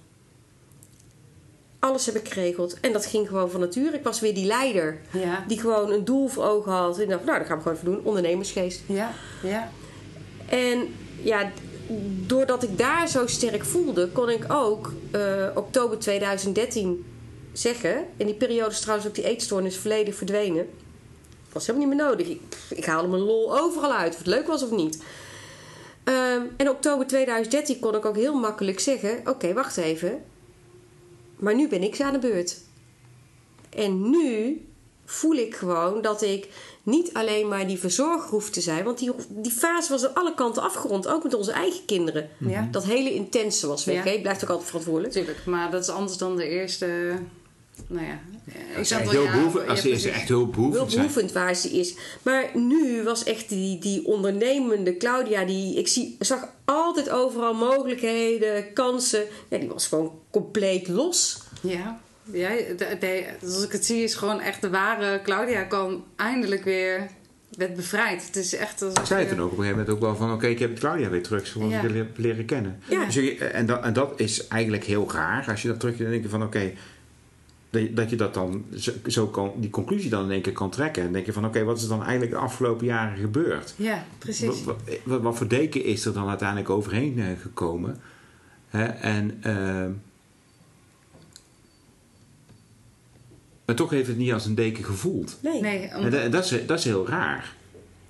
Alles heb ik geregeld. En dat ging gewoon van nature. Ik was weer die leider. Ja. Die gewoon een doel voor ogen had. En dacht, nou, dat gaan we gewoon even doen. Ondernemersgeest. Ja. Ja. En ja, doordat ik daar zo sterk voelde, kon ik ook eh, oktober 2013 zeggen. In die periode is trouwens ook die eetstoornis volledig verdwenen. Was helemaal niet meer nodig. Ik haalde mijn lol overal uit, of het leuk was of niet. Ehm, en oktober 2013 kon ik ook heel makkelijk zeggen: Oké, wacht even. Maar nu ben ik aan de beurt. En nu voel ik gewoon dat ik niet alleen maar die verzorger hoef te zijn. Want die, die fase was aan alle kanten afgerond. Ook met onze eigen kinderen. Ja. Dat hele intense was weg. Ja. hè? Je blijft ook altijd verantwoordelijk. Natuurlijk, maar dat is anders dan de eerste. Nou ja, ik Als ze wel, heel behoeven, ja, als ze precies. echt heel behoevend. Hulpbehoevend waar ze is. Maar nu was echt die, die ondernemende Claudia. Die, ik zie, zag altijd overal mogelijkheden, kansen. Ja, die was gewoon compleet los. Ja, ja de, de- zoals ik het zie, is gewoon echt de ware Claudia kwam eindelijk weer. werd bevrijd. Het is echt. Ik zei het toen ook op een gegeven moment ook wel van... oké, ik heb Claudia weer terug zoals Ja. ik leren kennen. Ja. Dus je- en, dat, en dat is eigenlijk heel raar. Als je dat terug dan denk je van oké... dat je dat dan zo, zo kan, die conclusie dan in één keer kan trekken. En denk je van oké, wat is er dan eigenlijk de afgelopen jaren gebeurd? Ja, precies. Wat, wat, wat- wat voor deken is er dan uiteindelijk overheen eh, gekomen? Hè? En... ehm, maar toch heeft het niet als een deken gevoeld. Nee. Nee, om- En dat, dat, is, dat is heel raar.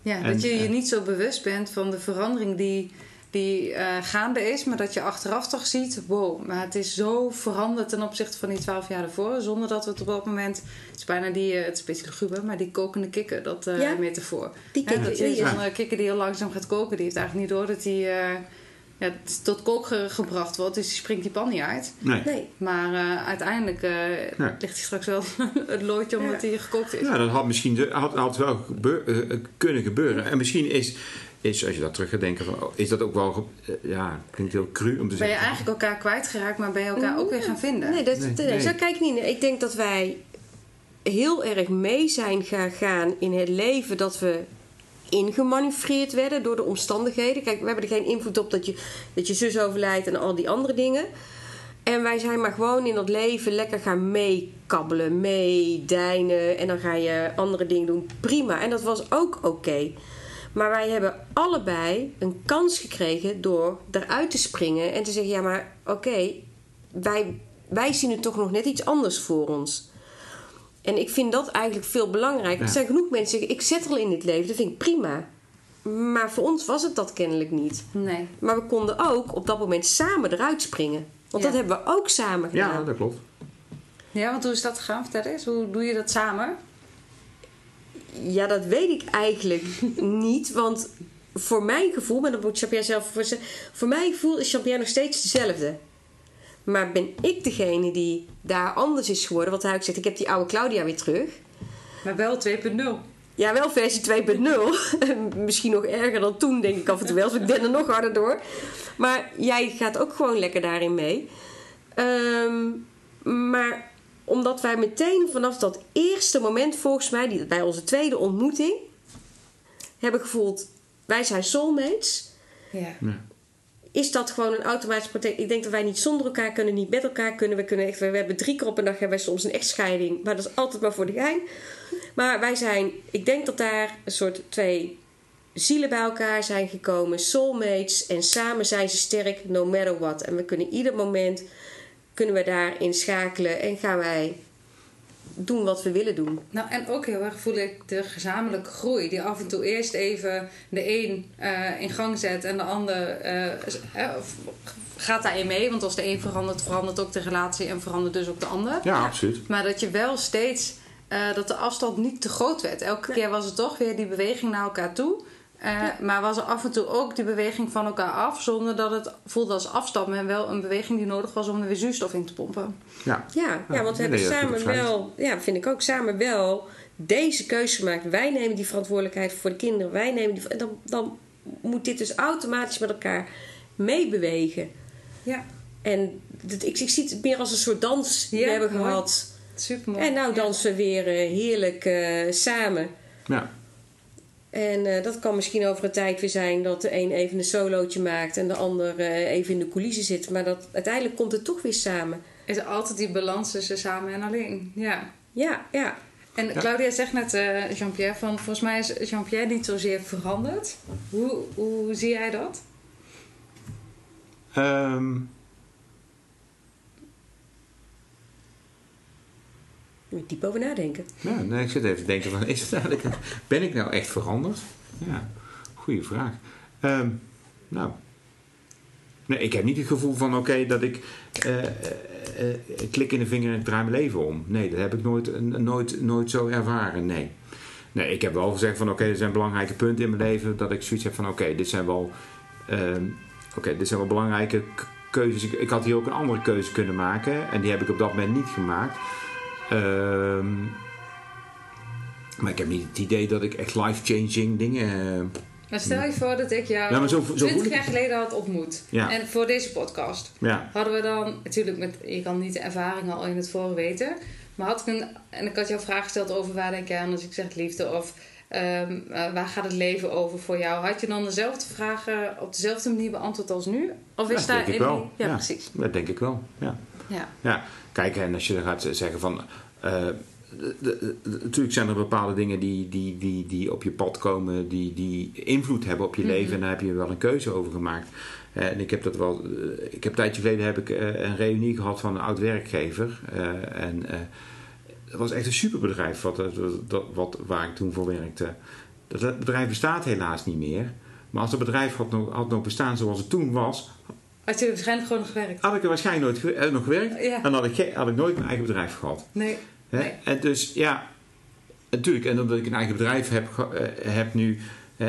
Ja, En, dat je je eh, niet zo bewust bent van de verandering die, die eh, gaande is, maar dat je achteraf toch ziet: wow, maar het is zo veranderd ten opzichte van die twaalf jaar ervoor, zonder dat we het op dat moment. Het is bijna die, eh, het is een maar die kokende kikker, dat eh Ja. metafoor. Die kikker, dat ja. zo'n eh, kikker die heel langzaam gaat koken, die heeft eigenlijk niet door dat die eh, ja, tot kook ge- gebracht wordt, dus die springt die pan niet uit. Nee. Nee. Maar eh, uiteindelijk eh, Ja. ligt hij straks wel het loodje omdat hij gekookt is. Ja, dat had misschien de- had, had wel gebeur- kunnen gebeuren. En misschien is, is, als je dat terug gaat denken, van, oh, is dat ook wel, eh, ja, klinkt heel cru om te Ben je zeggen. eigenlijk elkaar kwijtgeraakt, maar ben je elkaar ook weer gaan vinden? Nee, dat, Nee, nee, nee. zo kijk ik niet. Ik denk dat wij heel erg mee zijn gaan gaan in het leven dat we ingemanoeuvreerd werden door de omstandigheden. Kijk, we hebben er geen invloed op dat je, dat je zus overlijdt en al die andere dingen. En wij zijn maar gewoon in dat leven lekker gaan meekabbelen, meedijnen. En dan ga je andere dingen doen. Prima. En dat was ook oké. Maar wij hebben allebei een kans gekregen door eruit te springen en te zeggen: ja, maar oké, wij, wij zien het toch nog net iets anders voor ons. En ik vind dat eigenlijk veel belangrijker. Ja. Er zijn genoeg mensen die zeggen: ik zet er al in dit leven, dat vind ik prima. Maar voor ons was het dat kennelijk niet. Nee. Maar we konden ook op dat moment samen eruit springen. Want Ja. dat hebben we ook samen gedaan. Ja, dat klopt. Ja, want hoe is dat gegaan? Vertel eens. Hoe doe je dat samen? Ja, dat weet ik eigenlijk niet. Want voor mijn gevoel, maar dat moet Jean-Pierre zelf voor. Voor mijn gevoel is Jean-Pierre nog steeds dezelfde. Maar ben ik degene die daar anders is geworden? Want hij ook zegt, ik heb die oude Claudia weer terug. Maar wel 2.0. Ja, wel versie 2.0. Misschien nog erger dan toen, denk ik af en toe wel. Dus ik den er nog harder door. Maar jij gaat ook gewoon lekker daarin mee. Ehm, maar omdat wij meteen vanaf dat eerste moment, volgens mij, die, bij onze tweede ontmoeting, hebben gevoeld: wij zijn soulmates. Ja. Is dat gewoon een automatisch protect? Ik denk dat wij niet zonder elkaar kunnen, niet met elkaar kunnen. We, kunnen echt, we hebben drie keer op een dag hebben wij soms een echtscheiding. Maar dat is altijd maar voor de gein. Maar wij zijn, ik denk dat daar een soort twee zielen bij elkaar zijn gekomen, soulmates. En samen zijn ze sterk, no matter what. En we kunnen ieder moment, kunnen we daarin schakelen en gaan wij doen wat we willen doen. Nou, en ook heel erg voel ik de gezamenlijke groei. Die af en toe eerst even de een eh, in gang zet en de ander eh, eh, gaat daarin mee. Want als de een verandert, verandert ook de relatie en verandert dus ook de ander. Ja, absoluut. Maar dat je wel steeds, eh, dat de afstand niet te groot werd. Elke keer was het toch weer die beweging naar elkaar toe. Eh, Maar was er af en toe ook die beweging van elkaar af, zonder dat het voelde als afstand, maar wel een beweging die nodig was om er weer zuurstof in te pompen. Ja. Ja, ja, want we hebben samen wel, ja, vind ik ook samen wel deze keuze gemaakt. Wij nemen die verantwoordelijkheid voor de kinderen. Wij nemen die, en dan, dan moet dit dus automatisch met elkaar meebewegen. Ja. En ik, ik zie het meer als een soort dans die Ja, we hebben mooi. gehad. Super mooi. En nou dansen we weer eh, heerlijk eh, samen. Ja. En eh, dat kan misschien over een tijd weer zijn dat de een even een solootje maakt en de ander eh, even in de coulissen zit. Maar dat, uiteindelijk komt het toch weer samen. is er altijd die balans tussen samen en alleen. Ja. Ja, ja. En Claudia zegt net, eh, Jean-Pierre, van volgens mij is Jean-Pierre niet zozeer veranderd. Hoe, hoe zie jij dat? Ehm, Moet over nadenken. ja, nee, ik zit even te denken van, is het eigenlijk, ben ik nou echt veranderd? Ja, goede vraag. Ehm, nou, nee, ik heb niet het gevoel van, oké, dat ik eh, eh, eh, ik klik in de vinger en ik draai mijn leven om. Nee, dat heb ik nooit, nooit, nooit zo ervaren, nee. Nee, ik heb wel gezegd van, oké, er zijn belangrijke punten in mijn leven, dat ik zoiets heb van, oké, dit zijn wel, ehm, oké, dit zijn wel belangrijke keuzes. Ik had hier ook een andere keuze kunnen maken en die heb ik op dat moment niet gemaakt. Ehm, maar ik heb niet het idee dat ik echt life-changing dingen. eh, Maar stel je voor dat ik jou Ja, maar zo- zo voel 20 ik jaar geleden had ontmoet. Ja. En voor deze podcast. ja, Hadden we dan, natuurlijk, met, je kan niet de ervaring al in het voren weten. Maar had ik een, en ik had jou vragen gesteld over waar denk je aan als ik zeg liefde of ehm, eh, waar gaat het leven over voor jou? Had je dan dezelfde vragen op dezelfde manier beantwoord als nu? Of is dat daar denk ik in wel. die- Ja, precies. Dat denk ik wel. Ja. Ja. Kijk, en als je dan gaat zeggen van. eh, natuurlijk zijn er bepaalde dingen die, die, die, die op je pad komen, die, die invloed hebben op je leven. En daar heb je wel een keuze over gemaakt. Eh, en ik heb dat wel. eh, ik heb een tijdje geleden heb ik een reunie gehad van een oud werkgever. En dat was echt een superbedrijf wat, wat, waar ik toen voor werkte. Dat bedrijf bestaat helaas niet meer. Maar als het bedrijf had nog, had nog bestaan zoals het toen was, Had je waarschijnlijk gewoon nog gewerkt? had ik er waarschijnlijk nooit eh, nog gewerkt. Ja. En had ik, had ik nooit mijn eigen bedrijf gehad. Nee. Hè? Nee. En dus ja, natuurlijk. En omdat ik een eigen bedrijf heb, eh, heb nu, eh,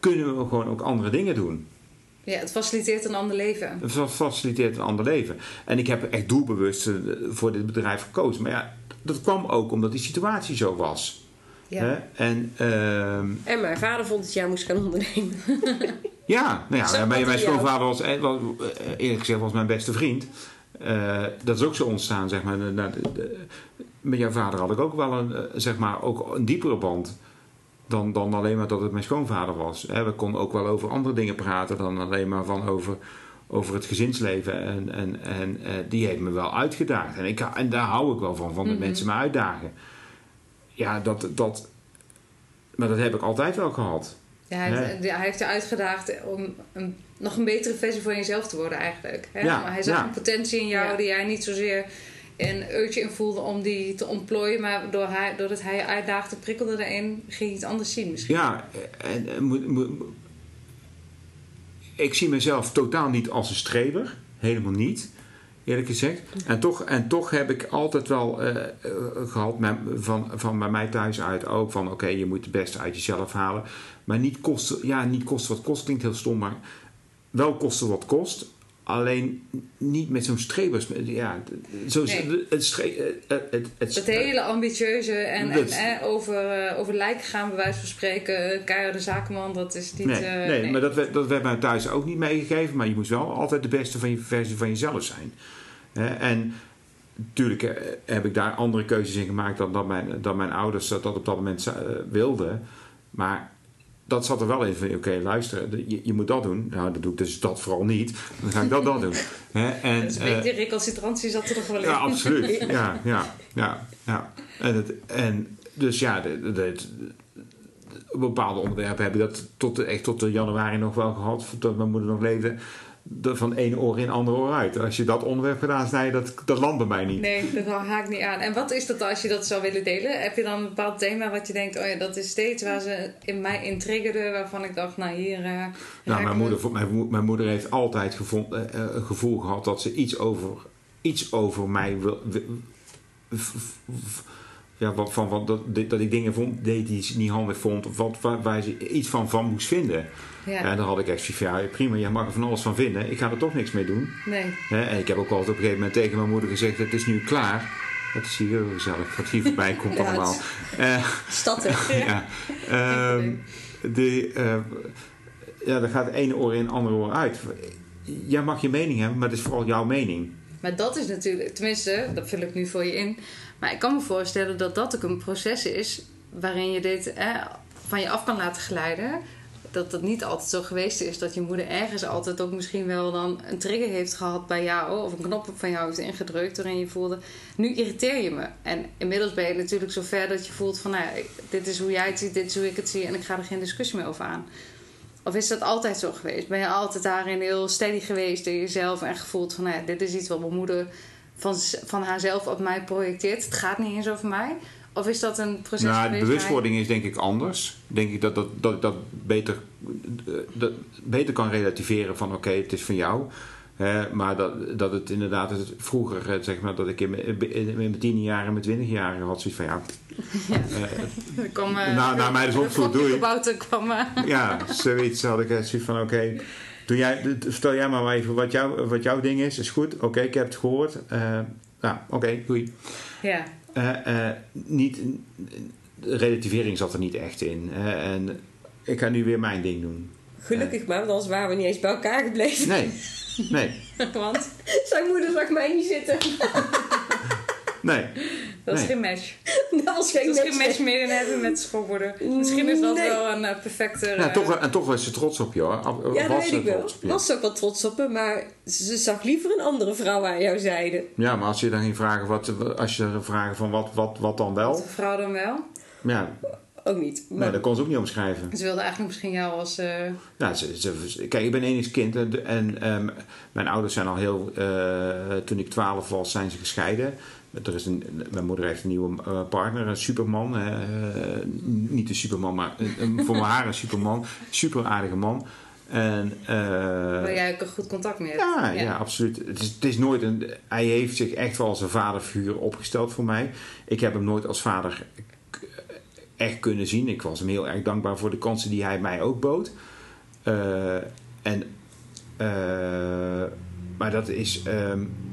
kunnen we gewoon ook andere dingen doen. Ja, het faciliteert een ander leven. Het fa- faciliteert een ander leven. En ik heb echt doelbewust voor dit bedrijf gekozen. Maar ja, dat kwam ook omdat die situatie zo was. Ja. Hè? En ehm, En mijn vader vond dat jij moest gaan ondernemen. Ja, nou ja, mijn, schoonvader was, eh, was, eh, eerlijk gezegd, was mijn beste vriend. Eh, dat is ook zo ontstaan, zeg maar. Na de- de- met jouw vader had ik ook wel een, zeg maar, ook een diepere band dan, dan alleen maar dat het mijn schoonvader was. We konden ook wel over andere dingen praten dan alleen maar van over, over het gezinsleven. En, en, en die heeft me wel uitgedaagd. En, ik, en daar hou ik wel van, van dat mensen me uitdagen. Ja, dat, dat, maar dat heb ik altijd wel gehad. Ja, hij, heeft, hij heeft je uitgedaagd om een, nog een betere versie van jezelf te worden eigenlijk. Hè? Ja, maar hij zag ja. een potentie in jou Ja. die jij niet zozeer een urge in voelde om die te ontplooien. Maar door hij, doordat hij je uitdaagde, prikkelde erin, ging je iets anders zien misschien. Ja, en, en moet- moet- ik zie mezelf totaal niet als een streber. Helemaal niet, eerlijk gezegd. En toch, en toch heb ik altijd wel eh, eh, gehad, mijn- van, van bij mij thuis uit ook, van oké, je moet het beste uit jezelf halen. Maar niet kosten, ja, niet kosten wat kost, klinkt heel stom, maar wel kosten wat kost. Alleen niet met zo'n strebers. Ja, zo, Nee. het, stre- het, het, het, Dat hele ambitieuze en, en eh, over, eh, over lijken gaan, bij wijze van spreken, eh, keiharde zakenman, dat is niet... Nee, eh, nee, maar dat, werd- dat werd mij thuis ook niet meegegeven. Maar je moest wel altijd de beste van je versie van jezelf zijn. En natuurlijk heb ik daar andere keuzes in gemaakt dan, dan, mijn, dan mijn ouders dat, dat op dat moment wilden. Maar dat zat er wel in van, oké, luister, de- je, je moet dat doen. Nou, dat doe ik dus dat vooral niet. Dan ga ik dat dan doen. En, Dus eh, beetje recalcitrantie zat er nog wel in. ja, absoluut. Ja, ja, ja. ja. En, het, en dus ja, de, de, de- bepaalde onderwerpen heb ik dat tot, de- echt tot de januari nog wel gehad. Tot mijn moeder nog leefde. De, van één oor in, andere oor uit. Als je dat onderwerp gedaan snijdt, dat, dat landt bij mij niet. Nee, dat haakt niet aan. En wat is dat als je dat zou willen delen? Heb je dan een bepaald thema wat je denkt, oh ja, dat is steeds waar ze in mij in triggerden, waarvan ik dacht, nou hier. eh, Nou, mijn moeder, mijn, mo- mijn moeder heeft altijd eh, eh, een gevoel gehad dat ze iets over, iets over mij wil. wil- v- v- ja, wat, van, wat, dat, dat ik dingen vond, deed die ze niet handig vond, of wat, waar, waar ze iets van, van moest vinden. Ja, En dan had ik echt zoiets van, ja, prima, jij mag er van alles van vinden. Ik ga er toch niks mee doen. nee. En ik heb ook eens op een gegeven moment tegen mijn moeder gezegd, het is nu klaar. Het is hier heel gezellig, wat hier voorbij komt Ja, allemaal. hè? ja. Ehm, de, eh, ja, dan gaat het ene oor in het andere oor uit. Jij mag je mening hebben, maar het is vooral jouw mening. Maar dat is natuurlijk, tenminste, dat vul ik nu voor je in. Maar ik kan me voorstellen dat dat ook een proces is waarin je dit van je af kan laten glijden. Dat het niet altijd zo geweest is dat je moeder ergens altijd ook misschien wel dan een trigger heeft gehad bij jou. Of een knop van jou heeft ingedrukt waarin je voelde, nu irriteer je me. En inmiddels ben je natuurlijk zo ver dat je voelt van, nou dit is hoe jij het ziet, dit is hoe ik het zie en ik ga er geen discussie meer over aan. Of is dat altijd zo geweest? Ben je altijd daarin heel steady geweest in jezelf en gevoeld van, nou dit is iets wat mijn moeder van, van haarzelf op mij projecteert. Het gaat niet eens over mij. Of is dat een proces? Nou, de bewustwording is denk ik anders. Denk ik dat dat, dat, dat beter, dat beter kan relativeren van oké, het is van jou. maar dat, dat het inderdaad het, vroeger, eh, zeg maar, dat ik in mijn, tien jaar en mijn twintig jaar had zoiets van ja. ja. Uh, uh, na, na mij dus opvoed doe je. kwam. ja, zoiets had ik zoiets van oké. Doe jij, vertel jij maar even wat, jou, wat jouw ding is. Is goed, oké, ik heb het gehoord. Nou, oké, doei. Ja. Uh, niet, relativering zat er niet echt in. en ik ga nu weer mijn ding doen. Gelukkig maar, want anders waren we niet eens bij elkaar gebleven. Nee, nee. want? Zijn moeder zag mij niet zitten. nee. Dat is geen match. Dat was geen, dat match. geen match meer in hebben met schoolborden. Misschien is dat wel een uh, perfecte... Ja, toch, en toch was ze trots op je hoor. Ja, dat weet ik wel. Was ze ook wel trots op me, maar ze zag liever een andere vrouw aan jouw zijde. Ja, maar als je dan ging vragen, wat, als je vragen van wat, wat, wat dan wel? Wat vrouw dan wel? Ja. Ook niet. Maar... Nee, dat kon ze ook niet omschrijven. Ze wilde eigenlijk misschien jou als... Uh... Ja, ze, ze, kijk, ik ben enigskind en, en um, mijn ouders zijn al heel... Uh, toen ik twaalf was, zijn ze gescheiden. Er is een, mijn moeder heeft een nieuwe uh, partner, een superman. Uh, niet een superman, maar een, voor haar een superman. Super aardige man. En, uh, Waar jij ook een goed contact mee hebt. Ja, ja. ja absoluut. Het is, het is, nooit een, hij heeft zich echt wel als een vaderfiguur opgesteld voor mij. Ik heb hem nooit als vader echt kunnen zien. Ik was hem heel erg dankbaar voor de kansen die hij mij ook bood. Uh, en, maar dat is. Um,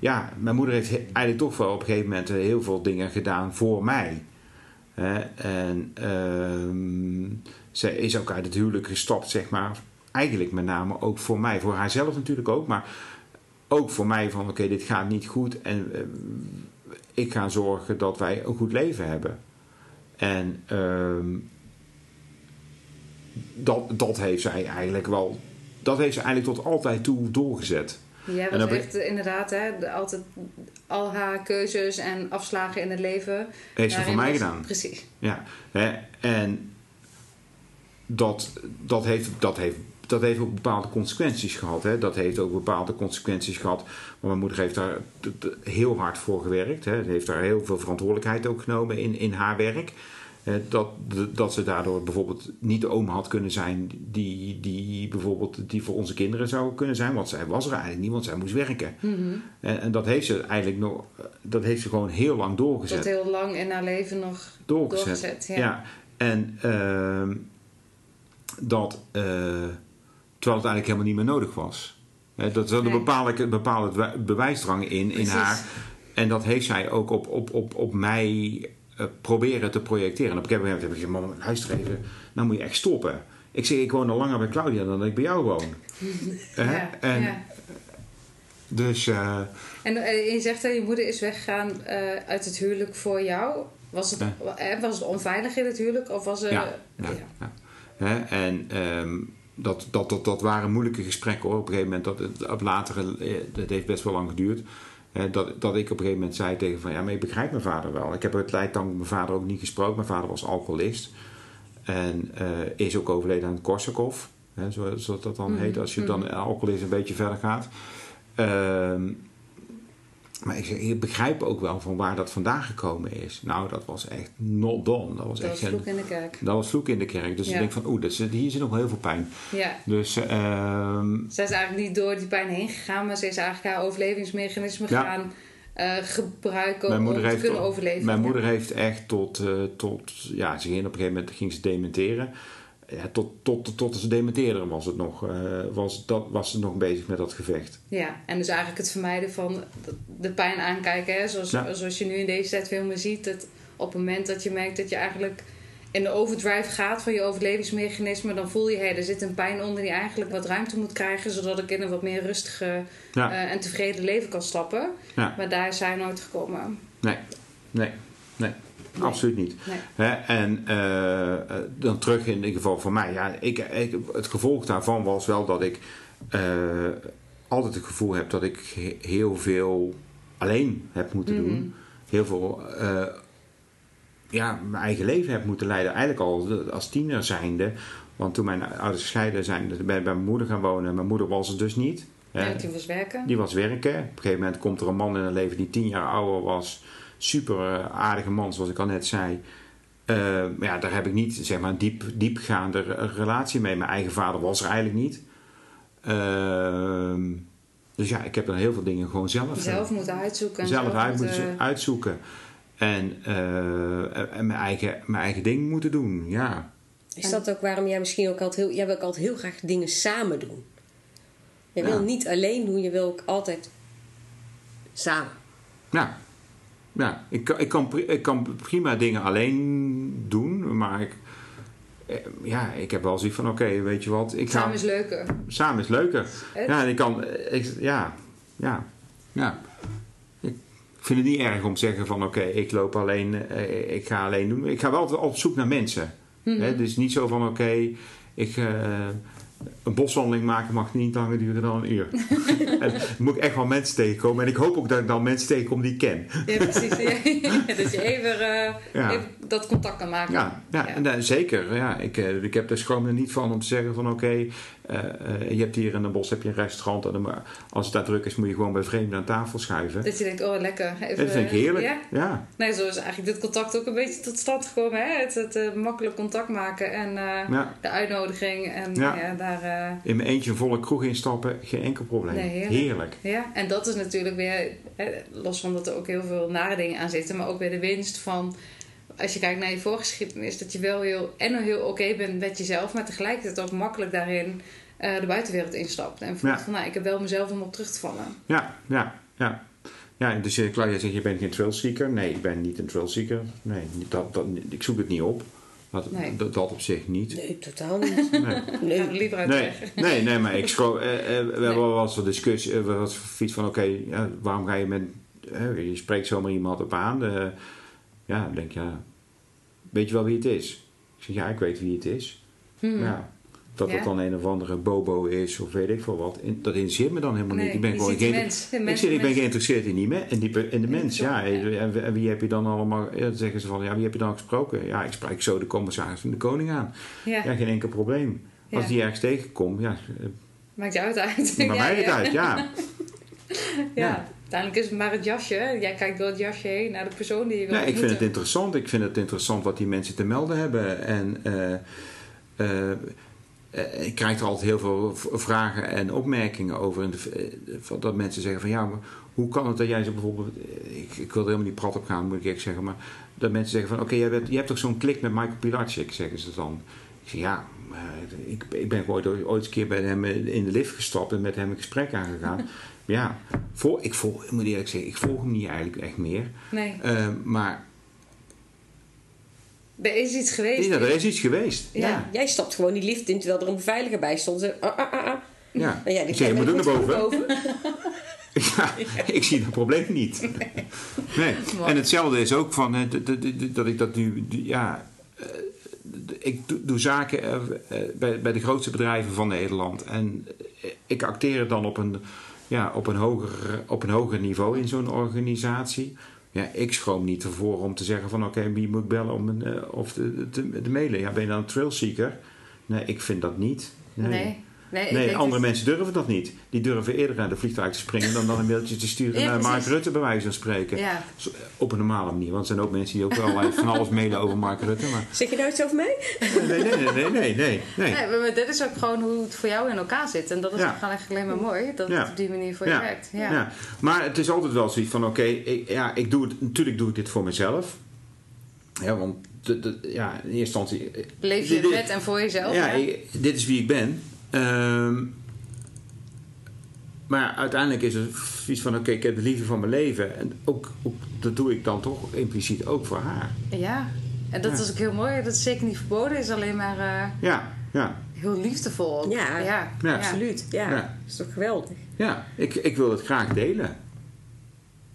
ja, mijn moeder heeft eigenlijk toch wel op een gegeven moment heel veel dingen gedaan voor mij. en uh, zij is ook uit het huwelijk gestapt, zeg maar. Eigenlijk met name ook voor mij. Voor haarzelf natuurlijk ook, maar ook voor mij van oké, dit gaat niet goed. En uh, ik ga zorgen dat wij een goed leven hebben. En uh, dat, dat heeft zij eigenlijk wel, dat heeft ze eigenlijk tot altijd toe doorgezet. Ja, wat echt inderdaad, hè, altijd al haar keuzes en afslagen in het leven. Heeft ze voor mij gedaan. Precies. Ja, hè, en dat, dat, heeft, dat, heeft, dat heeft ook bepaalde consequenties gehad. Hè. Dat heeft ook bepaalde consequenties gehad. Maar mijn moeder heeft daar heel hard voor gewerkt. Hè. Ze heeft daar heel veel verantwoordelijkheid ook genomen in, in haar werk. Dat, dat ze daardoor bijvoorbeeld niet de oom had kunnen zijn die, die bijvoorbeeld die voor onze kinderen zou kunnen zijn. Want zij was er eigenlijk niet, want zij moest werken. Mm-hmm. En, en, dat heeft ze eigenlijk nog, dat heeft ze gewoon heel lang doorgezet. Dat heel lang in haar leven nog doorgezet. doorgezet ja. ja. En uh, dat, uh, terwijl het eigenlijk helemaal niet meer nodig was. Dat zat een bepaalde, bepaalde bewijsdrang in, in haar. En dat heeft zij ook op, op, op, op mij uh, proberen te projecteren. En op een gegeven moment heb ik gezegd, mama, luister even, nou moet je echt stoppen. Ik zeg, ik woon al langer bij Claudia dan dat ik bij jou woon. ja, en, ja. Dus... Uh, en uh, je zegt dat je moeder is weggegaan uit het huwelijk voor jou. Was het, was het onveilig in het huwelijk? Of was het, ja, ja, En um, dat, dat, dat, dat waren moeilijke gesprekken hoor. Op een gegeven moment, dat, het, op latere, dat heeft best wel lang geduurd. Dat, dat ik op een gegeven moment zei tegen van ja, maar ik begrijp mijn vader wel. Ik heb het tijd lang mijn vader ook niet gesproken. Mijn vader was alcoholist. En uh, is ook overleden aan Korsakoff. Hè, zoals dat dan heet. Als je dan alcoholist een beetje verder gaat. Uh, maar ik, ik begrijp ook wel van waar dat vandaan gekomen is. Nou, dat was echt not done. Dat was, dat echt was vloek in de kerk. Dat was vloek in de kerk. Dus Ja. ik denk van, oeh, hier zit nog heel veel pijn. Ja. Dus, ehm, Zij is eigenlijk niet door die pijn heen gegaan, maar ze is eigenlijk haar overlevingsmechanisme Ja. gaan eh, gebruiken mijn om moeder, te heeft, kunnen overleven. mijn moeder heeft echt tot, eh, tot ja, ze ging op een gegeven moment ging ze dementeren. Ja, tot, tot, tot ze dementeerde was, het nog, eh, was, dat, was ze nog bezig met dat gevecht. Ja, en dus eigenlijk het vermijden van de pijn aankijken. Hè? Zoals, Ja. zoals je nu in deze tijd veel meer ziet. Dat op het moment dat je merkt dat je eigenlijk in de overdrive gaat van je overlevingsmechanisme, dan voel je, hé, er zit een pijn onder die eigenlijk wat ruimte moet krijgen, zodat ik in een wat meer rustige Ja. eh, en tevreden leven kan stappen. Ja. Maar daar is zij nooit gekomen. Nee, nee, nee. Absoluut niet. Nee. En eh, eh, dan terug in ieder geval voor mij. Ja, ik, ik, het gevolg daarvan was wel dat ik eh, altijd het gevoel heb dat ik he- heel veel alleen heb moeten Mhm. doen. Heel veel ja, mijn eigen leven heb moeten leiden. Eigenlijk al als tiener zijnde. Want toen mijn ouders gescheiden zijn, ben ik bij mijn moeder gaan wonen. Mijn moeder was er dus niet. Ja, die was werken. Die was werken. Op een gegeven moment komt er een man in haar leven die tien jaar ouder was. Super eh, aardige man, zoals ik al net zei. Eh, maar ja, daar heb ik niet zeg maar, een diep, diepgaande re- relatie mee. Mijn eigen vader was er eigenlijk niet. Ehm, dus ja, ik heb dan heel veel dingen gewoon zelf, eh, zelf moeten uitzoeken. en zelf uit moeten moeten- zo- uitzoeken. En, eh, en mijn, eigen, mijn eigen ding moeten doen, ja. Is dat ook waarom jij misschien ook altijd heel... Jij wil ook altijd heel graag dingen samen doen. Je Ja. wil niet alleen doen, je wil ook altijd samen. Ja, ja ik, kan- ik, kan, ik kan prima dingen alleen doen, maar ik, eh, ja, ik heb wel zoiets van: oké, weet je wat, ik ga. Samen is leuker. samen is leuker. Het- Ja, en ik kan, ik, ja, ja, ja. Ik vind het niet erg om te zeggen: van oké, ik loop alleen, eh, ik ga alleen doen. Ik ga wel op zoek naar mensen. Mhm. Hè, dus niet zo van: oké, ik. eh, een boswandeling maken mag niet langer duren dan een uur. en dan moet ik echt wel mensen tegenkomen. En ik hoop ook dat ik dan mensen tegenkom die ik ken. Ja, precies. Ja, dat je even, eh, Ja. even dat contact kan maken. Ja, ja, Ja. En, eh, zeker. Ja, ik, eh, ik heb er schroom er niet van om te zeggen van oké, je hebt hier in een bos heb je een restaurant. En dan, als het daar druk is, moet je gewoon bij vreemden aan tafel schuiven. Dat je denkt, oh lekker. Even, Dat vind ik heerlijk. Ja? Ja, Nee, zo is eigenlijk dit contact ook een beetje tot stand gekomen. Hè? Het, het eh, makkelijk contact maken en eh, ja. de uitnodiging. En Ja. daar, eh, In mijn eentje een volle kroeg instappen, geen enkel probleem. Nee, heerlijk. heerlijk. ja. En dat is natuurlijk weer, los van dat er ook heel veel nare dingen aan zitten, maar ook weer de winst van, als je kijkt naar je voorgeschiedenis, dat je wel heel, en heel oké bent met jezelf, maar tegelijkertijd ook makkelijk daarin eh, de buitenwereld instapt. En voelt Ja. van, nou, ik heb wel mezelf om op terug te vallen. Ja, ja, ja. Ja, dus Claudia zegt, je bent geen trailseeker. Nee, ik ben niet een trailseeker. Nee, dat, dat, ik zoek het niet op. Dat, Nee. dat, dat op zich niet. Nee, totaal niet. Nee. Er liever uit Nee, nee, nee, maar ik schro- eh, eh, we hebben wel wat voor discussie, uh, wat fiets van oké, ja, waarom ga je met, eh, je spreekt zomaar iemand op aan. eh, ja, dan denk ja, weet je wel wie het is? Ik zeg, ja, ik weet wie het is. Hmm. Ja, dat Ja. het dan een of andere bobo is of weet ik veel wat, in- dat interesseert me dan helemaal Nee, niet. Ik ben gewoon geen- mens. Ik, mens, zeg, ik ben geïnteresseerd in, die me, in, die, in de mens, Ja. En, en wie heb je dan allemaal, ja, dan zeggen ze van, ja, wie heb je dan gesproken? Ja, ik spreek zo de commissaris van de koning aan. Ja, geen enkel probleem. Als die ergens tegenkomt, ja, eh, maakt je uit uit. maar mij het uit, ja. Ja. Uiteindelijk is het maar het jasje. Jij kijkt door het jasje heen naar de persoon die je wil Ja, ik vind het interessant. Ik vind het interessant wat die mensen te melden hebben. En eh, eh, ik krijg er altijd heel veel vragen en opmerkingen over. Eh, dat mensen zeggen van ja, maar hoe kan het dat jij zo bijvoorbeeld... Ik, ik wil er helemaal niet prat op gaan, moet ik echt zeggen. Maar dat mensen zeggen van oké, jij bent- je hebt toch zo'n klik met Michael Pilarczyk, zeggen ze dan. Ik zeg ja, ik, ik ben ooit, ooit eens een keer bij hem in de lift gestapt en met hem een gesprek aangegaan. Ja, vol, ik, volg, ik moet eerlijk zeggen, ik volg hem niet eigenlijk echt meer. Nee, Eh, maar er is iets geweest. ja, er is iets geweest. Ja. Ja. Jij stapt gewoon die lift in terwijl er een beveiliger bij stond. Ah, ah, ah, ah. ja. En jij Ik zeg, je moet naar boven. Ja, ik zie dat probleem niet. Nee. En hetzelfde is ook van eh, dat ik dat nu, ja, eh, ik doe, zaken bij, bij de grootste bedrijven van Nederland. En ik acteer het dan op een, ja, op een, hoger, op een hoger niveau in zo'n organisatie. Ja, ik schroom niet ervoor om te zeggen van oké, wie moet ik bellen om een, eh, of te, te, mailen. Ja, ben je dan een trailseeker? Nee, ik vind dat niet. Nee, Nee, andere mensen durven dat niet. Die durven eerder naar de vliegtuig te springen dan dan een mailtje te sturen Ja, naar Mark. Rutte, bij wijze van spreken. Ja, Zo, Op een normale manier, want er zijn ook mensen die ook wel van alles mailen over Mark Rutte. Maar Zeg je nou iets over mij? nee, nee, nee, nee, nee, nee. nee. nee, maar dit is ook gewoon hoe het voor jou in elkaar zit. En dat is Ja. ook gewoon echt alleen maar mooi dat Ja. het op die manier voor je werkt. Ja. Ja. Maar het is altijd wel zoiets van, oké, ik, ja, ik doe het, natuurlijk doe ik dit voor mezelf. Ja, want de, de- ja, in eerste instantie... eh, Leef je dit- met en voor jezelf. Ja, dit is wie ik ben. Ehm, maar uiteindelijk is het iets van: oké, ik heb de liefde van mijn leven. En ook, ook, dat doe ik dan toch impliciet ook voor haar. ja. En dat is ook heel mooi. Dat is zeker niet verboden. is alleen maar uh, ja, ja. heel liefdevol. Ja, ja. ja. absoluut. Ja. Ja. Dat is toch geweldig. Ja, ik, ik wil het graag delen.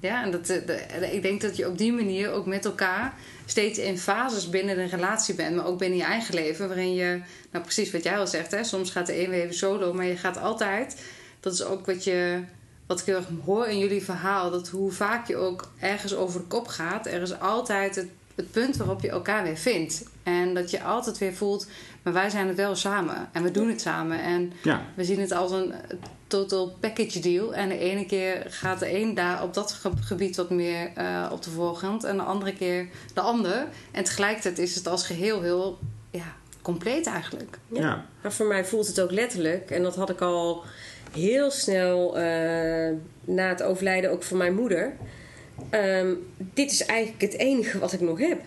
Ja, en dat, de, de- ik denk dat je op die manier ook met elkaar steeds in fases binnen een relatie bent, maar ook binnen je eigen leven, waarin je, nou precies wat jij al zegt, hè, soms gaat de een weer even solo, maar je gaat altijd, dat is ook wat je, wat ik heel erg hoor in jullie verhaal, dat hoe vaak je ook ergens over de kop gaat, er is altijd het, het punt waarop je elkaar weer vindt. En dat je altijd weer voelt, maar wij zijn het wel samen en we doen het samen. En Ja, we zien het als een total package deal. En de ene keer gaat de een daar op dat ge- gebied wat meer eh, op de voorgrond. En de andere keer de ander. En tegelijkertijd is het als geheel heel ja, compleet eigenlijk. Ja. ja. Maar voor mij voelt het ook letterlijk. En dat had ik al heel snel eh, na het overlijden ook van mijn moeder. Ehm, dit is eigenlijk het enige wat ik nog heb.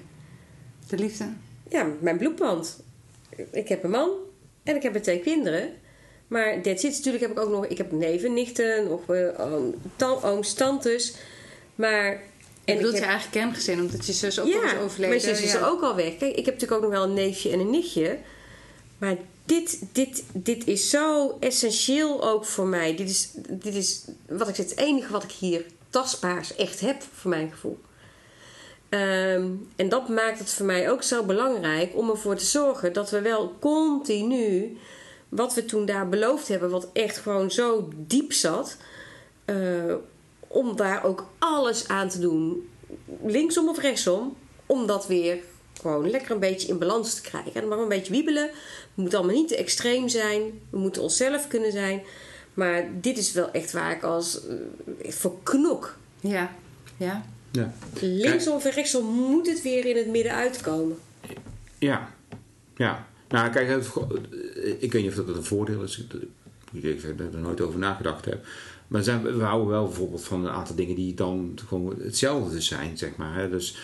De liefde. Ja, mijn bloedband. Ik heb een man en ik heb er twee kinderen. Maar dit zit natuurlijk heb ik ook nog... Ik heb neven, nichten, nog eh, oom, tan- ooms, tantes. Maar... En ik bedoelt heb- je eigen kerngezin, omdat je zus ook al is ja, overleden. mijn zus is ja. er ook al weg. Kijk, ik heb natuurlijk ook nog wel een neefje en een nichtje. Maar dit, dit, dit is zo essentieel ook voor mij. Dit is, dit is wat ik zeg, het enige wat ik hier tastbaars echt heb, voor mijn gevoel. Ehm, en dat maakt het voor mij ook zo belangrijk om ervoor te zorgen dat we wel continu wat we toen daar beloofd hebben, wat echt gewoon zo diep zat, eh, om daar ook alles aan te doen, linksom of rechtsom, om dat weer gewoon lekker een beetje in balans te krijgen. En maar een beetje wiebelen. Het moet allemaal niet te extreem zijn. We moeten onszelf kunnen zijn. Maar dit is wel echt waar ik als eh, voor knok. Ja, ja. ja. Linksom of rechtsom moet het weer in het midden uitkomen. Ja, ja. Nou, kijk, het- ik weet niet of dat een voordeel is. Ik er nooit over nagedacht heb. Maar zijn, we houden wel bijvoorbeeld van een aantal dingen die dan gewoon hetzelfde zijn, zeg maar. Hè? Dus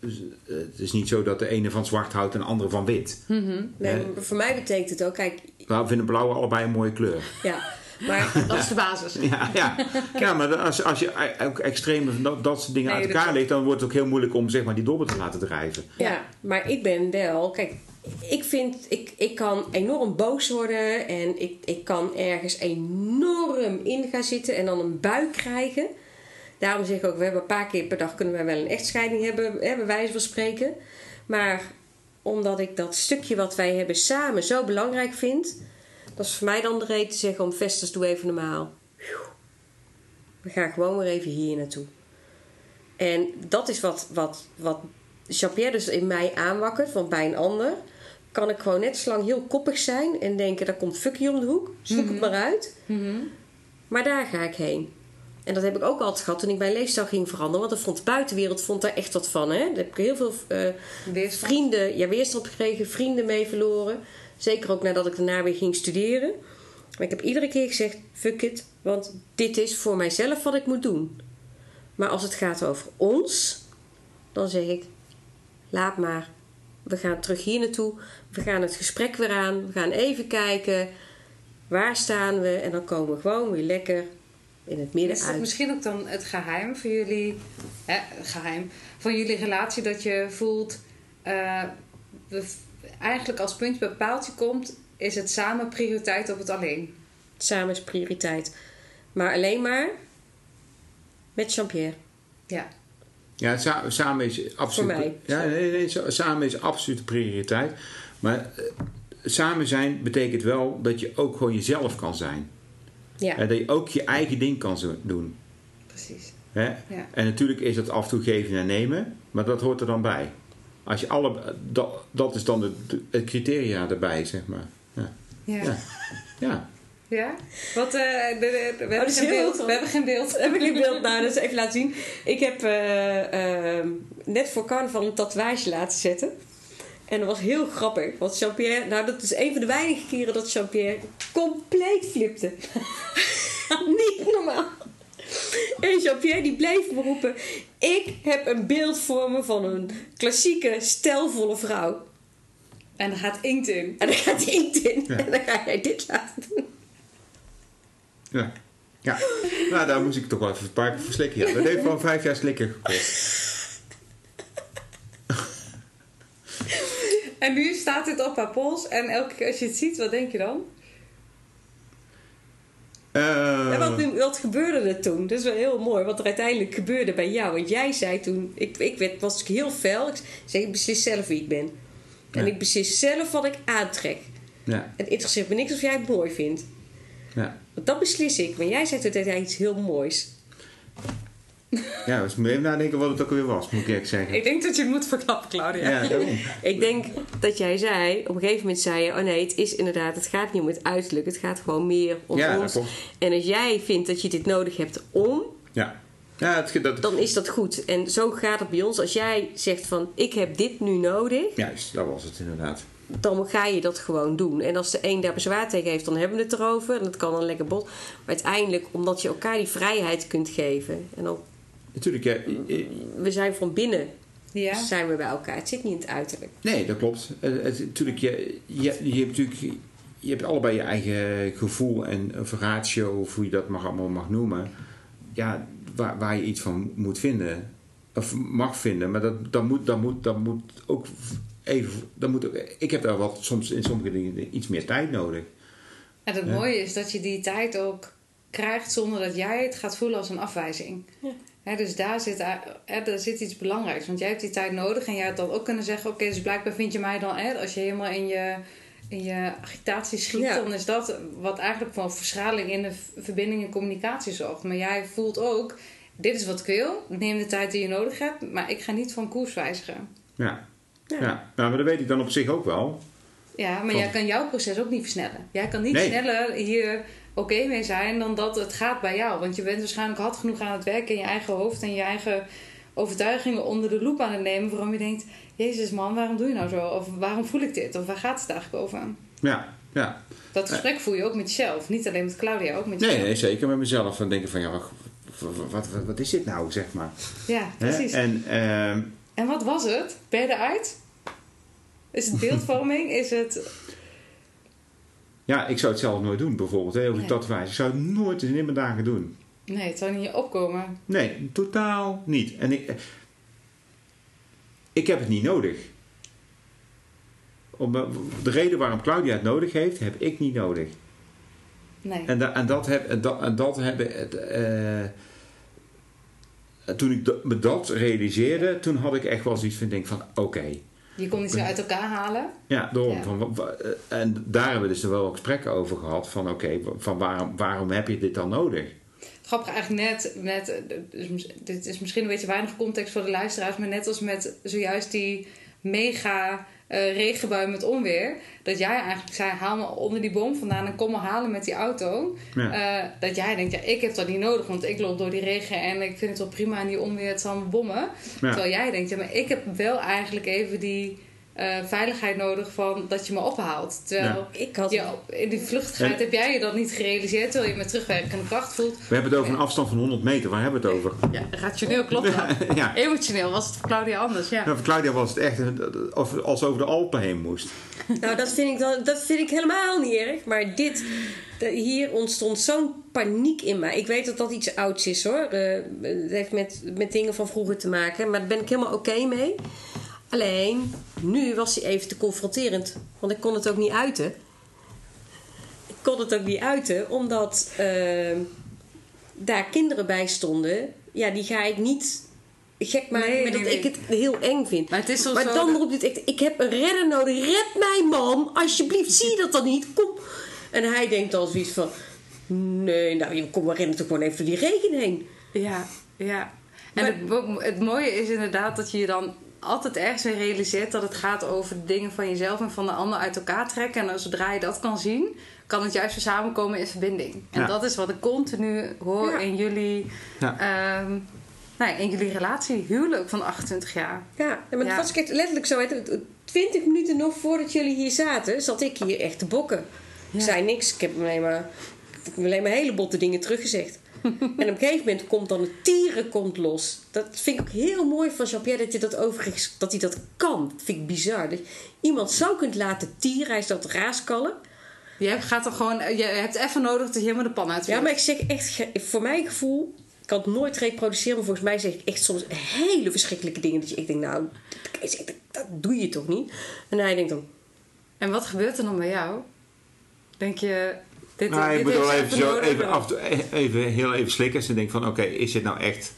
eh, het is niet zo dat de ene van zwart houdt en de andere van wit. Nee, Ja. maar Voor mij betekent het ook, kijk, We vinden blauw allebei een mooie kleur. ja. Maar Dat is de basis. Ja, ja. ja maar als, als je ook extreme van dat, dat soort dingen Nee, uit elkaar legt, dan wordt het ook heel moeilijk om zeg maar, die dobber te laten drijven. Ja, maar ik ben wel. Kijk, ik vind. Ik, ik kan enorm boos worden. En ik, ik kan ergens enorm in gaan zitten. En dan een buik krijgen. Daarom zeg ik ook: we hebben een paar keer per dag kunnen wij wel een echtscheiding hebben. Hè, bij wijze van spreken. Maar omdat ik dat stukje wat wij hebben samen zo belangrijk vind. Dat is voor mij dan de reden te zeggen: om Vestus, doe even normaal. We gaan gewoon weer even hier naartoe. En dat is wat, wat, wat Jean-Pierre dus in mij aanwakkert, want bij een ander kan ik gewoon net zo lang heel koppig zijn en denken: daar komt fucky om de hoek, zoek het maar uit. Maar daar ga ik heen. En dat heb ik ook altijd gehad toen ik mijn leefstijl ging veranderen, want dan vond de buitenwereld vond daar echt wat van. Hè? Daar heb ik heel veel eh, vrienden, ja, weerstand gekregen, vrienden mee verloren. Zeker ook nadat ik daarna weer ging studeren. Maar ik heb iedere keer gezegd: fuck it, want dit is voor mijzelf wat ik moet doen. Maar als het gaat over ons, dan zeg ik: laat maar. We gaan terug hier naartoe. We gaan het gesprek weer aan. We gaan even kijken. Waar staan we? En dan komen we gewoon weer lekker in het midden Is dat uit. misschien ook dan het geheim voor jullie, hè, geheim, van jullie relatie dat je voelt, eh, we, eigenlijk als puntje bij paaltje komt, is het samen prioriteit op het alleen. Samen is prioriteit. Maar alleen maar met Jean-Pierre. Ja, Ja, sa- samen is absoluut. Voor mij. Ja, nee, nee, sa- samen is absoluut prioriteit. Maar eh, samen zijn betekent wel dat je ook gewoon jezelf kan zijn. Ja. En dat je ook je eigen ding kan doen. precies. Hè? Ja. En natuurlijk is dat af en toe geven en nemen, maar dat hoort er dan bij. Als je alle, dat, dat is dan het, het criteria erbij, zeg maar. Ja. Ja. Ja. ja. Ja? Wat, eh, de- de- we, hebben Oh, dat is geen beeld. we hebben geen beeld. Heb ik die beeld nou, dus even laten zien. Ik heb eh, eh, net voor carnaval een tatoeage laten zetten. En dat was heel grappig. Want Jean-Pierre, nou dat is een van de weinige keren dat Jean-Pierre compleet flipte. Niet normaal. En Jean-Pierre die bleef me roepen. Ik heb een beeld voor me van een klassieke, stelvolle vrouw. En er gaat inkt in. En dan gaat inkt in. En dan ga jij dit laten doen. Ja. ja. Nou, daar moest ik toch wel even een paar keer voor slikken. Ja. Dat heeft wel vijf jaar slikken gekost. En nu staat dit op haar pols. En elke keer als je het ziet, wat denk je dan? Eh, wat, wat gebeurde er toen? Dat is wel heel mooi wat er uiteindelijk gebeurde bij jou. Want jij zei toen, ik, ik werd, was heel fel. Ik zei, ik beslis zelf wie ik ben. En Ja. ik beslis zelf wat ik aantrek. ja, Het interesseert me niks of jij het mooi vindt. ja. Want dat beslis ik. Maar jij zei toen uiteindelijk iets heel moois. Ja, dus moet even nadenken wat het ook weer was, moet ik eerlijk zeggen. Ik denk dat je het moet verklappen, Claudia. Ja. Ik denk dat jij zei, op een gegeven moment zei je... Oh nee, het is inderdaad, het gaat niet om het uiterlijk. Het gaat gewoon meer om Ja, ons. En als jij vindt dat je dit nodig hebt om... Ja, ja het, dat, dan is dat goed. En zo gaat het bij ons. Als jij zegt van ik heb dit nu nodig, juist, dat was het inderdaad. dan ga je dat gewoon doen. En als de een daar bezwaar tegen heeft, dan hebben we het erover. En dat kan dan lekker bot. Maar uiteindelijk, omdat je elkaar die vrijheid kunt geven. En dan, Natuurlijk, ja, eh, we zijn van binnen, Ja. zijn we bij elkaar. Het zit niet in het uiterlijk. nee, dat klopt. Eh, het, natuurlijk, je, je, je hebt natuurlijk je hebt allebei je eigen gevoel en een ratio, of hoe je dat mag, allemaal mag noemen. Ja, waar, waar je iets van moet vinden, of mag vinden. Maar dat, dat, moet, dat, moet, dat moet ook even. Dat moet ook, ik heb daar wat soms in sommige dingen iets meer tijd nodig. En het Ja. mooie is dat je die tijd ook krijgt zonder dat jij het gaat voelen als een afwijzing. Ja. Hè, dus daar zit, hè, daar zit iets belangrijks. Want jij hebt die tijd nodig en jij had dan ook kunnen zeggen: Oké, dus blijkbaar vind je mij dan, hè, als je helemaal in je, in je agitatie schiet, Ja. dan is dat wat eigenlijk voor een verschraling in de verbinding en communicatie zorgt. Maar jij voelt ook: Dit is wat ik wil, neem de tijd die je nodig hebt, maar ik ga niet van koers wijzigen. Ja, Ja. ja. Nou, maar dat weet ik dan op zich ook wel. Ja, maar Van- jij kan jouw proces ook niet versnellen. Jij kan niet Nee. sneller hier oké mee zijn dan dat het gaat bij jou. Want je bent waarschijnlijk hard genoeg aan het werken in je eigen hoofd en je eigen overtuigingen onder de loep aan het nemen. Waarom je denkt: Jezus man, waarom doe je nou zo? Of waarom voel ik dit? Of waar gaat het eigenlijk over? Ja, ja. Dat gesprek voel je ook met jezelf. Niet alleen met Claudia, ook met Nee, jezelf. nee, zeker met mezelf. Dan denk ik van, ja, wat, wat, wat, wat is dit nou, zeg maar. Ja, Hè? precies. En ehm, En wat was het? Ben je eruit? Is het beeldvorming? Is het... ja, ik zou het zelf nooit doen, bijvoorbeeld. Hè, Nee. die tatoeage. Ik zou het nooit in mijn dagen doen. Nee, het zou niet opkomen. Nee, totaal niet. En ik, ik heb het niet nodig. Om, de reden waarom Claudia het nodig heeft, heb ik niet nodig. Nee. En, da- en dat heb, en dat, en dat heb eh, eh, toen ik me dat realiseerde, toen had ik echt wel zoiets van, denk van, oké. Je kon iets weer uit elkaar halen. Ja, daarom. Ja. Van, en daar hebben we dus wel gesprekken over gehad. Van oké, van waarom, waarom heb je dit dan nodig? Grappig eigenlijk net, net eh, dus dit is misschien een beetje weinig context voor de luisteraars, maar net als met zojuist die mega eh, regenbui met onweer, dat jij eigenlijk zei, haal me onder die boom vandaan en kom me halen met die auto. Ja. Eh, dat jij denkt, ja, ik heb dat niet nodig, want ik loop door die regen en ik vind het wel prima en die onweer, het zal me bommen. Ja. Terwijl jij denkt, ja, maar ik heb wel eigenlijk even die eh, veiligheid nodig van dat je me ophaalt. Terwijl Ik had ja, in die vluchtigheid En- heb jij je dat niet gerealiseerd, terwijl je met terugwerkende kracht voelt. We hebben het over een afstand van 100 meter. Waar hebben we het over? Ja, rationeel klopt dat. ja. Emotioneel was het voor Claudia anders, ja. Nou, voor Claudia was het echt of- als ze over de Alpen heen moest. Nou, dat vind, ik dan, dat vind ik helemaal niet erg. Maar dit, hier ontstond zo'n paniek in mij. Ik weet dat dat iets ouds is hoor. Eh, het heeft met, met dingen van vroeger te maken. Maar daar ben ik helemaal oké mee. Alleen, nu was hij even te confronterend. Want ik kon het ook niet uiten. Ik kon het ook niet uiten, omdat eh, daar kinderen bij stonden. Ja, die ga ik niet gek maken Nee, met nee, dat ik het heel eng vind. Maar het is Maar dan roept het echt: Ik heb een redder nodig. Red mij, man. Alsjeblieft, zie je dat dan niet? Kom. En hij denkt dan zoiets van: Nee, nou, je- kom, we rennen toch gewoon even door die regen heen. Ja, ja. En Maar- het, het mooie is inderdaad dat je je dan altijd ergens weer realiseert dat het gaat over dingen van jezelf en van de ander uit elkaar trekken. En zodra je dat kan zien, kan het juist weer samenkomen in verbinding. En Ja. dat is wat ik continu hoor Ja. in jullie, Ja. ehm, nou in jullie relatie, huwelijk van 28 jaar. Ja, maar Ja. het was echt letterlijk zo. hè. Twintig minuten nog voordat jullie hier zaten, zat ik hier echt te bokken. Ik zei niks. Ik heb alleen maar, ik heb alleen maar hele botte dingen teruggezegd. En op een gegeven moment komt dan het tieren komt los. Dat vind ik ook heel mooi van Jean-Pierre dat hij dat overigens dat hij dat kan. Dat vind ik bizar. Dat je iemand zo kunt laten tieren. Hij is dat raaskallen. Je gaat er gewoon, je hebt even nodig dat je helemaal de pan uit Ja, maar ik zeg echt, voor mijn gevoel kan het nooit reproduceren. Maar volgens mij zeg ik echt soms hele verschrikkelijke dingen. Dat je, ik denk, nou, dat, dat, dat doe je toch niet? En hij denkt dan... En wat gebeurt er dan bij jou? Denk je... Dit, nou, dit ik moet wel heeft even, ze zo, even, af, e- even heel even slikken. En denk van, oké, is dit nou echt...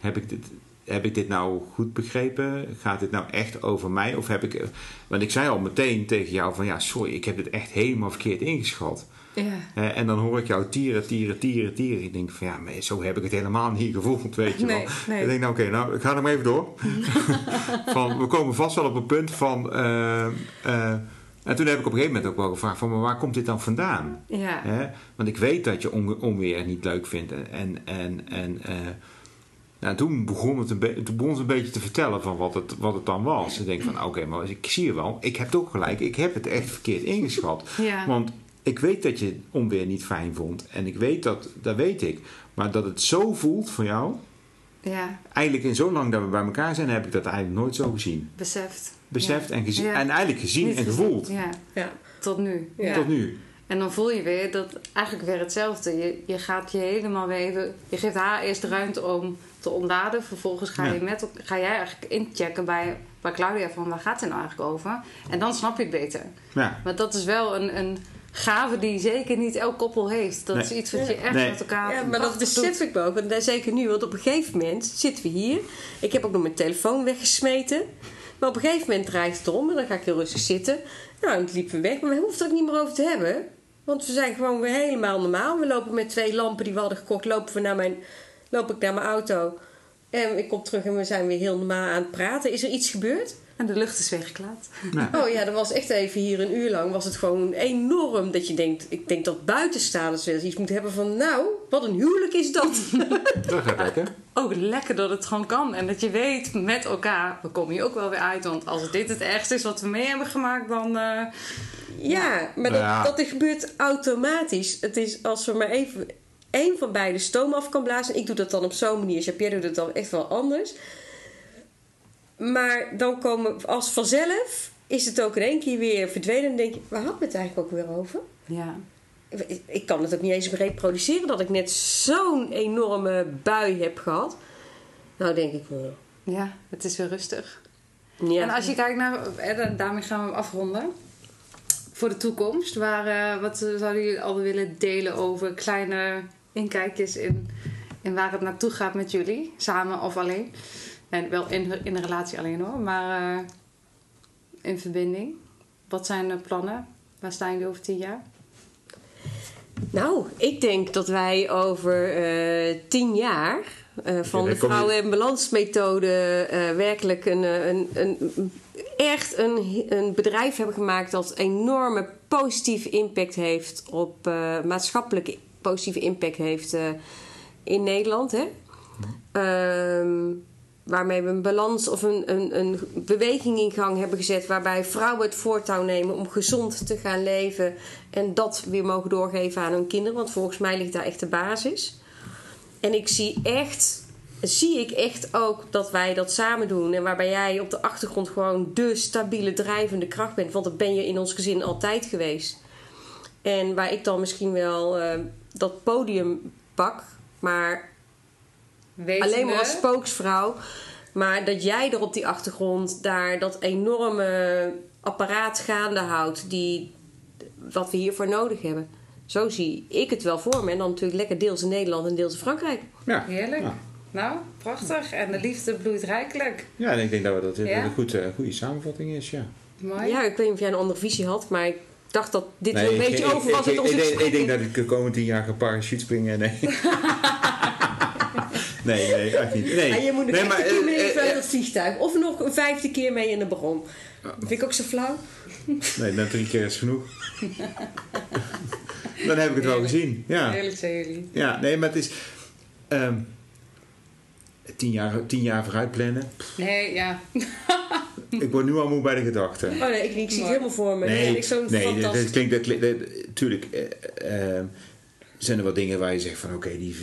Heb ik dit, heb ik dit nou goed begrepen? Gaat dit nou echt over mij? Of heb ik... Want ik zei al meteen tegen jou van, ja, sorry, ik heb dit echt helemaal verkeerd ingeschat. Ja. En dan hoor ik jou tieren, tieren, tieren, tieren. Ik denk van, ja, maar zo heb ik het helemaal niet gevoeld, weet je Nee, wel. nee. Ik denk, nou oké, nou, ik ga maar even door. van, we komen vast wel op een punt van... eh, eh, en toen heb ik op een gegeven moment ook wel gevraagd van, maar waar komt dit dan vandaan? Ja. Want ik weet dat je onweer niet leuk vindt. En, en, en, en eh, nou, toen, begon het een toen begon ze een beetje te vertellen van wat het, wat het dan was. Ik denk van, oké, maar ik zie je wel. Ik heb het ook gelijk. Ik heb het echt verkeerd ingeschat. Ja. Want ik weet dat je onweer niet fijn vond. En ik weet dat, dat weet ik. Maar dat het zo voelt voor jou. Ja. Eigenlijk in zo lang dat we bij elkaar zijn, heb ik dat eigenlijk nooit zo gezien. Beseft. Beseft Ja. en gezien. Ja. En eigenlijk gezien Niet en gezien. gevoeld. Ja. Ja. Tot nu. Ja. Tot nu. En dan voel je weer dat eigenlijk weer hetzelfde. Je, je gaat je helemaal weer even... Je geeft haar eerst de ruimte om te ontladen. Vervolgens ga, je met, ga jij eigenlijk inchecken bij, bij Claudia van waar gaat het nou eigenlijk over? En dan snap je het beter. Ja. Maar dat is wel een, een gave die zeker niet elk koppel heeft. Dat Nee. is iets wat je echt Nee. met elkaar Ja, maar dat besef ik me ook. Want zeker nu, want op een gegeven moment zitten we hier. Ik heb ook nog mijn telefoon weggesmeten. Maar op een gegeven moment draait het om en dan ga ik heel rustig zitten. Nou, en het liepen we weg, maar we hoeven het ook niet meer over te hebben. Want we zijn gewoon weer helemaal normaal. We lopen met twee lampen die we hadden gekocht, lopen we naar mijn, loop ik naar mijn auto. En ik kom terug en we zijn weer heel normaal aan het praten. Is er iets gebeurd? En de lucht is weggeklaard. Oh ja, dat was echt even hier een uur lang. Was het gewoon enorm dat je denkt... Ik denk dat buitenstaanders wel eens iets moeten hebben van... Nou, wat een huwelijk is dat. Dat gaat lekker. Ook lekker dat het gewoon kan. En dat je weet met elkaar, we komen hier ook wel weer uit. Want als dit het ergste is wat we mee hebben gemaakt, dan... eh, Ja, maar dat, Ja. dat gebeurt automatisch. Het is als we maar even één van beide stoom af kan blazen. Ik doe dat dan op zo'n manier. Jean-Pierre doet het dan echt wel anders. Maar dan komen, als vanzelf, is het ook in één keer weer verdwenen. En denk je, waar we het eigenlijk ook weer over? ja. Ik- Ik kan het ook niet eens meer reproduceren dat ik net zo'n enorme bui heb gehad. Nou, denk ik wel. ja, het is weer rustig. Ja. En als je kijkt naar, daarmee gaan we hem afronden. Voor de toekomst, waar, eh, wat zouden jullie al willen delen over kleine inkijkjes in, in waar het naartoe gaat met jullie, samen of alleen? En wel in, in een relatie alleen hoor, maar eh, in verbinding. Wat zijn de plannen? Waar staan jullie over tien jaar? Nou, ik denk dat wij over eh, tien jaar eh, van de vrouwen- en balansmethode eh, werkelijk een, een, een, echt een, een bedrijf hebben gemaakt dat enorme positieve impact heeft op eh, maatschappelijke positieve impact heeft eh, in Nederland. Hè? Waarmee we een balans of een, een, een beweging in gang hebben gezet. Waarbij vrouwen het voortouw nemen om gezond te gaan leven. En dat weer mogen doorgeven aan hun kinderen. Want volgens mij ligt daar echt de basis. En ik zie echt, zie ik echt ook dat wij dat samen doen. En waarbij jij op de achtergrond gewoon de stabiele drijvende kracht bent. Want dat ben je in ons gezin altijd geweest. En waar ik dan misschien wel eh, dat podium pak. Maar Alleen maar als spooksvrouw. Maar dat jij er op die achtergrond daar dat enorme apparaat gaande houdt. Die, wat we hiervoor nodig hebben. Zo zie ik het wel voor me. En dan natuurlijk lekker deels in Nederland en deels in Frankrijk. Ja. Heerlijk. Ja. Nou, prachtig. En de liefde bloeit rijkelijk. Ja, en ik denk dat we dat Ja? een goed, eh, goede samenvatting is, ja. Mooi. Ja, ik weet niet of jij een andere visie had. Maar ik dacht dat dit Nee, een beetje over was ik, ik, ik, denk- ik denk dat ik de komende tien jaar ga parachute springen. Nee. nee, nee, echt niet. Nee, En je moet nog nee, maar, een keer mee eh, even eh, uit het vliegtuig. Of nog een vijfde keer mee in de bron. Vind ik ook zo flauw. Nee, dan drie keer is genoeg. dan heb ik het wel gezien. Ja, Heerlijk zijn jullie. ja nee, maar het is... ehm, tien, jaar, tien jaar vooruit plannen. Nee, ja. Ik word nu al moe bij de gedachte. Oh nee, ik, ik zie het helemaal voor me. Nee, ik zo'n nee dat, fantastisch. dat klinkt... Dat, tuurlijk, eh, eh, zijn er wat dingen waar je zegt van... Oké, die,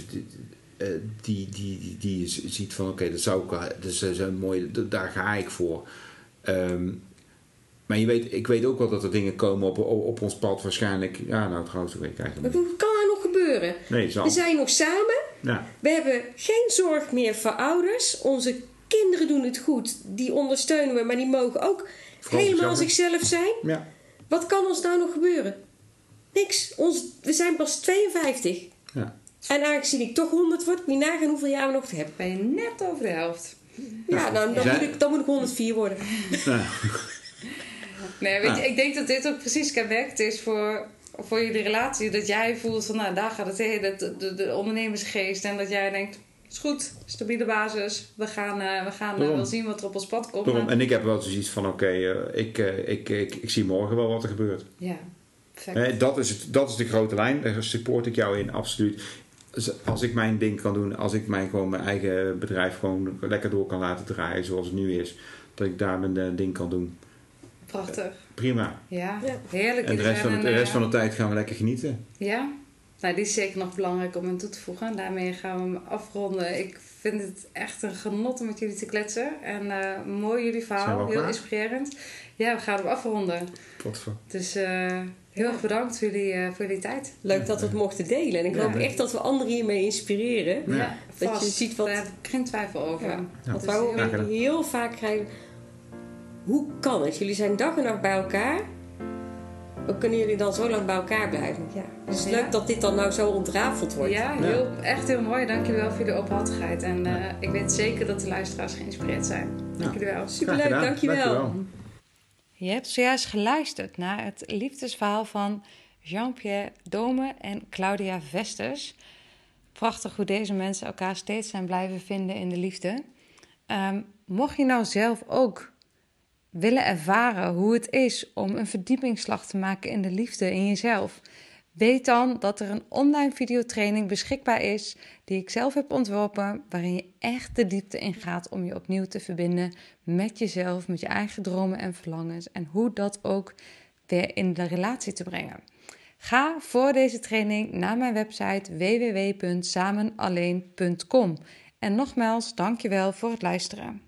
eh, die, die, die, ziet van... Oké, dat zou ik. Dat is, dat is een mooie... dat- Daar ga ik voor. Ehm, maar je weet, ik weet ook wel dat er dingen komen op, op, op ons pad waarschijnlijk... Ja, nou trouwens, dat weet ik eigenlijk Wat kan er nog gebeuren? Nee, zal. We zijn nog samen. Ja. We hebben geen zorg meer voor ouders. Onze kinderen doen het goed. Die ondersteunen we, maar die mogen ook Vooral helemaal zichzelf. zichzelf zijn. Ja. Wat kan ons nou nog gebeuren? Niks. Ons, we zijn pas 52. Ja. En aangezien ik toch 100 word, moet je nagaan hoeveel jaar we nog te hebben. Ben je net over de helft. Ja, nou, dan, Zij- moet ik, dan moet ik 104 worden. Nee, weet je, Ah. ik denk dat dit ook precies kenmerkend is voor, voor jullie relatie. Dat jij voelt van, nou, daar gaat het heen, de, de, de ondernemersgeest. En dat jij denkt, is goed, stabiele basis. We gaan, eh, we gaan eh, wel zien wat er op ons pad komt. Daarom, en ik heb wel zoiets van, oké, eh, ik, ik, ik, ik zie morgen wel wat er gebeurt. Ja, perfect. Hè, dat, is het, dat is de grote lijn, daar support ik jou in, absoluut. Als ik mijn ding kan doen, als ik mijn, gewoon mijn eigen bedrijf gewoon lekker door kan laten draaien zoals het nu is, dat ik daar mijn eh, ding kan doen. Prachtig. Prima. Ja, Ja. heerlijk. En de rest, van, de rest van de tijd gaan we lekker genieten. eh, Ja, nou, die is zeker nog belangrijk om aan toe te voegen. En daarmee gaan we hem afronden. Ik vind het echt een genot om met jullie te kletsen. En eh, mooi jullie verhaal, al heel inspirerend. Ja, we gaan hem afronden. Tot voor. Dus eh, heel erg bedankt voor jullie, eh, voor jullie tijd. Leuk dat we het mochten delen. En ik Ja. hoop echt dat we anderen hiermee inspireren. Ja. Dat vast. je ziet wat- Daar heb ik geen twijfel over. Ja. Ja. Want Dus gedaan. heel vaak krijgen... Hoe kan het? Jullie zijn dag en nacht bij elkaar. Hoe kunnen jullie dan zo lang bij elkaar blijven? Ja. Dus het is Ja. leuk dat dit dan nou zo ontrafeld wordt. Ja, heel, echt heel mooi. Dank jullie wel voor jullie openhartigheid. En eh, ik weet zeker dat de luisteraars geïnspireerd zijn. Dank jullie wel. Superleuk, Graag gedaan. dankjewel. Je hebt zojuist geluisterd naar het liefdesverhaal van Jean-Pierre Dome en Claudia Vesters. Prachtig hoe deze mensen elkaar steeds zijn blijven vinden in de liefde. Ehm, mocht je nou zelf ook willen ervaren hoe het is om een verdiepingsslag te maken in de liefde in jezelf, weet dan dat er een online videotraining beschikbaar is die ik zelf heb ontworpen, waarin je echt de diepte ingaat om je opnieuw te verbinden met jezelf, met je eigen dromen en verlangens en hoe dat ook weer in de relatie te brengen. Ga voor deze training naar mijn website www.samenalleen.com. En nogmaals, dankjewel voor het luisteren.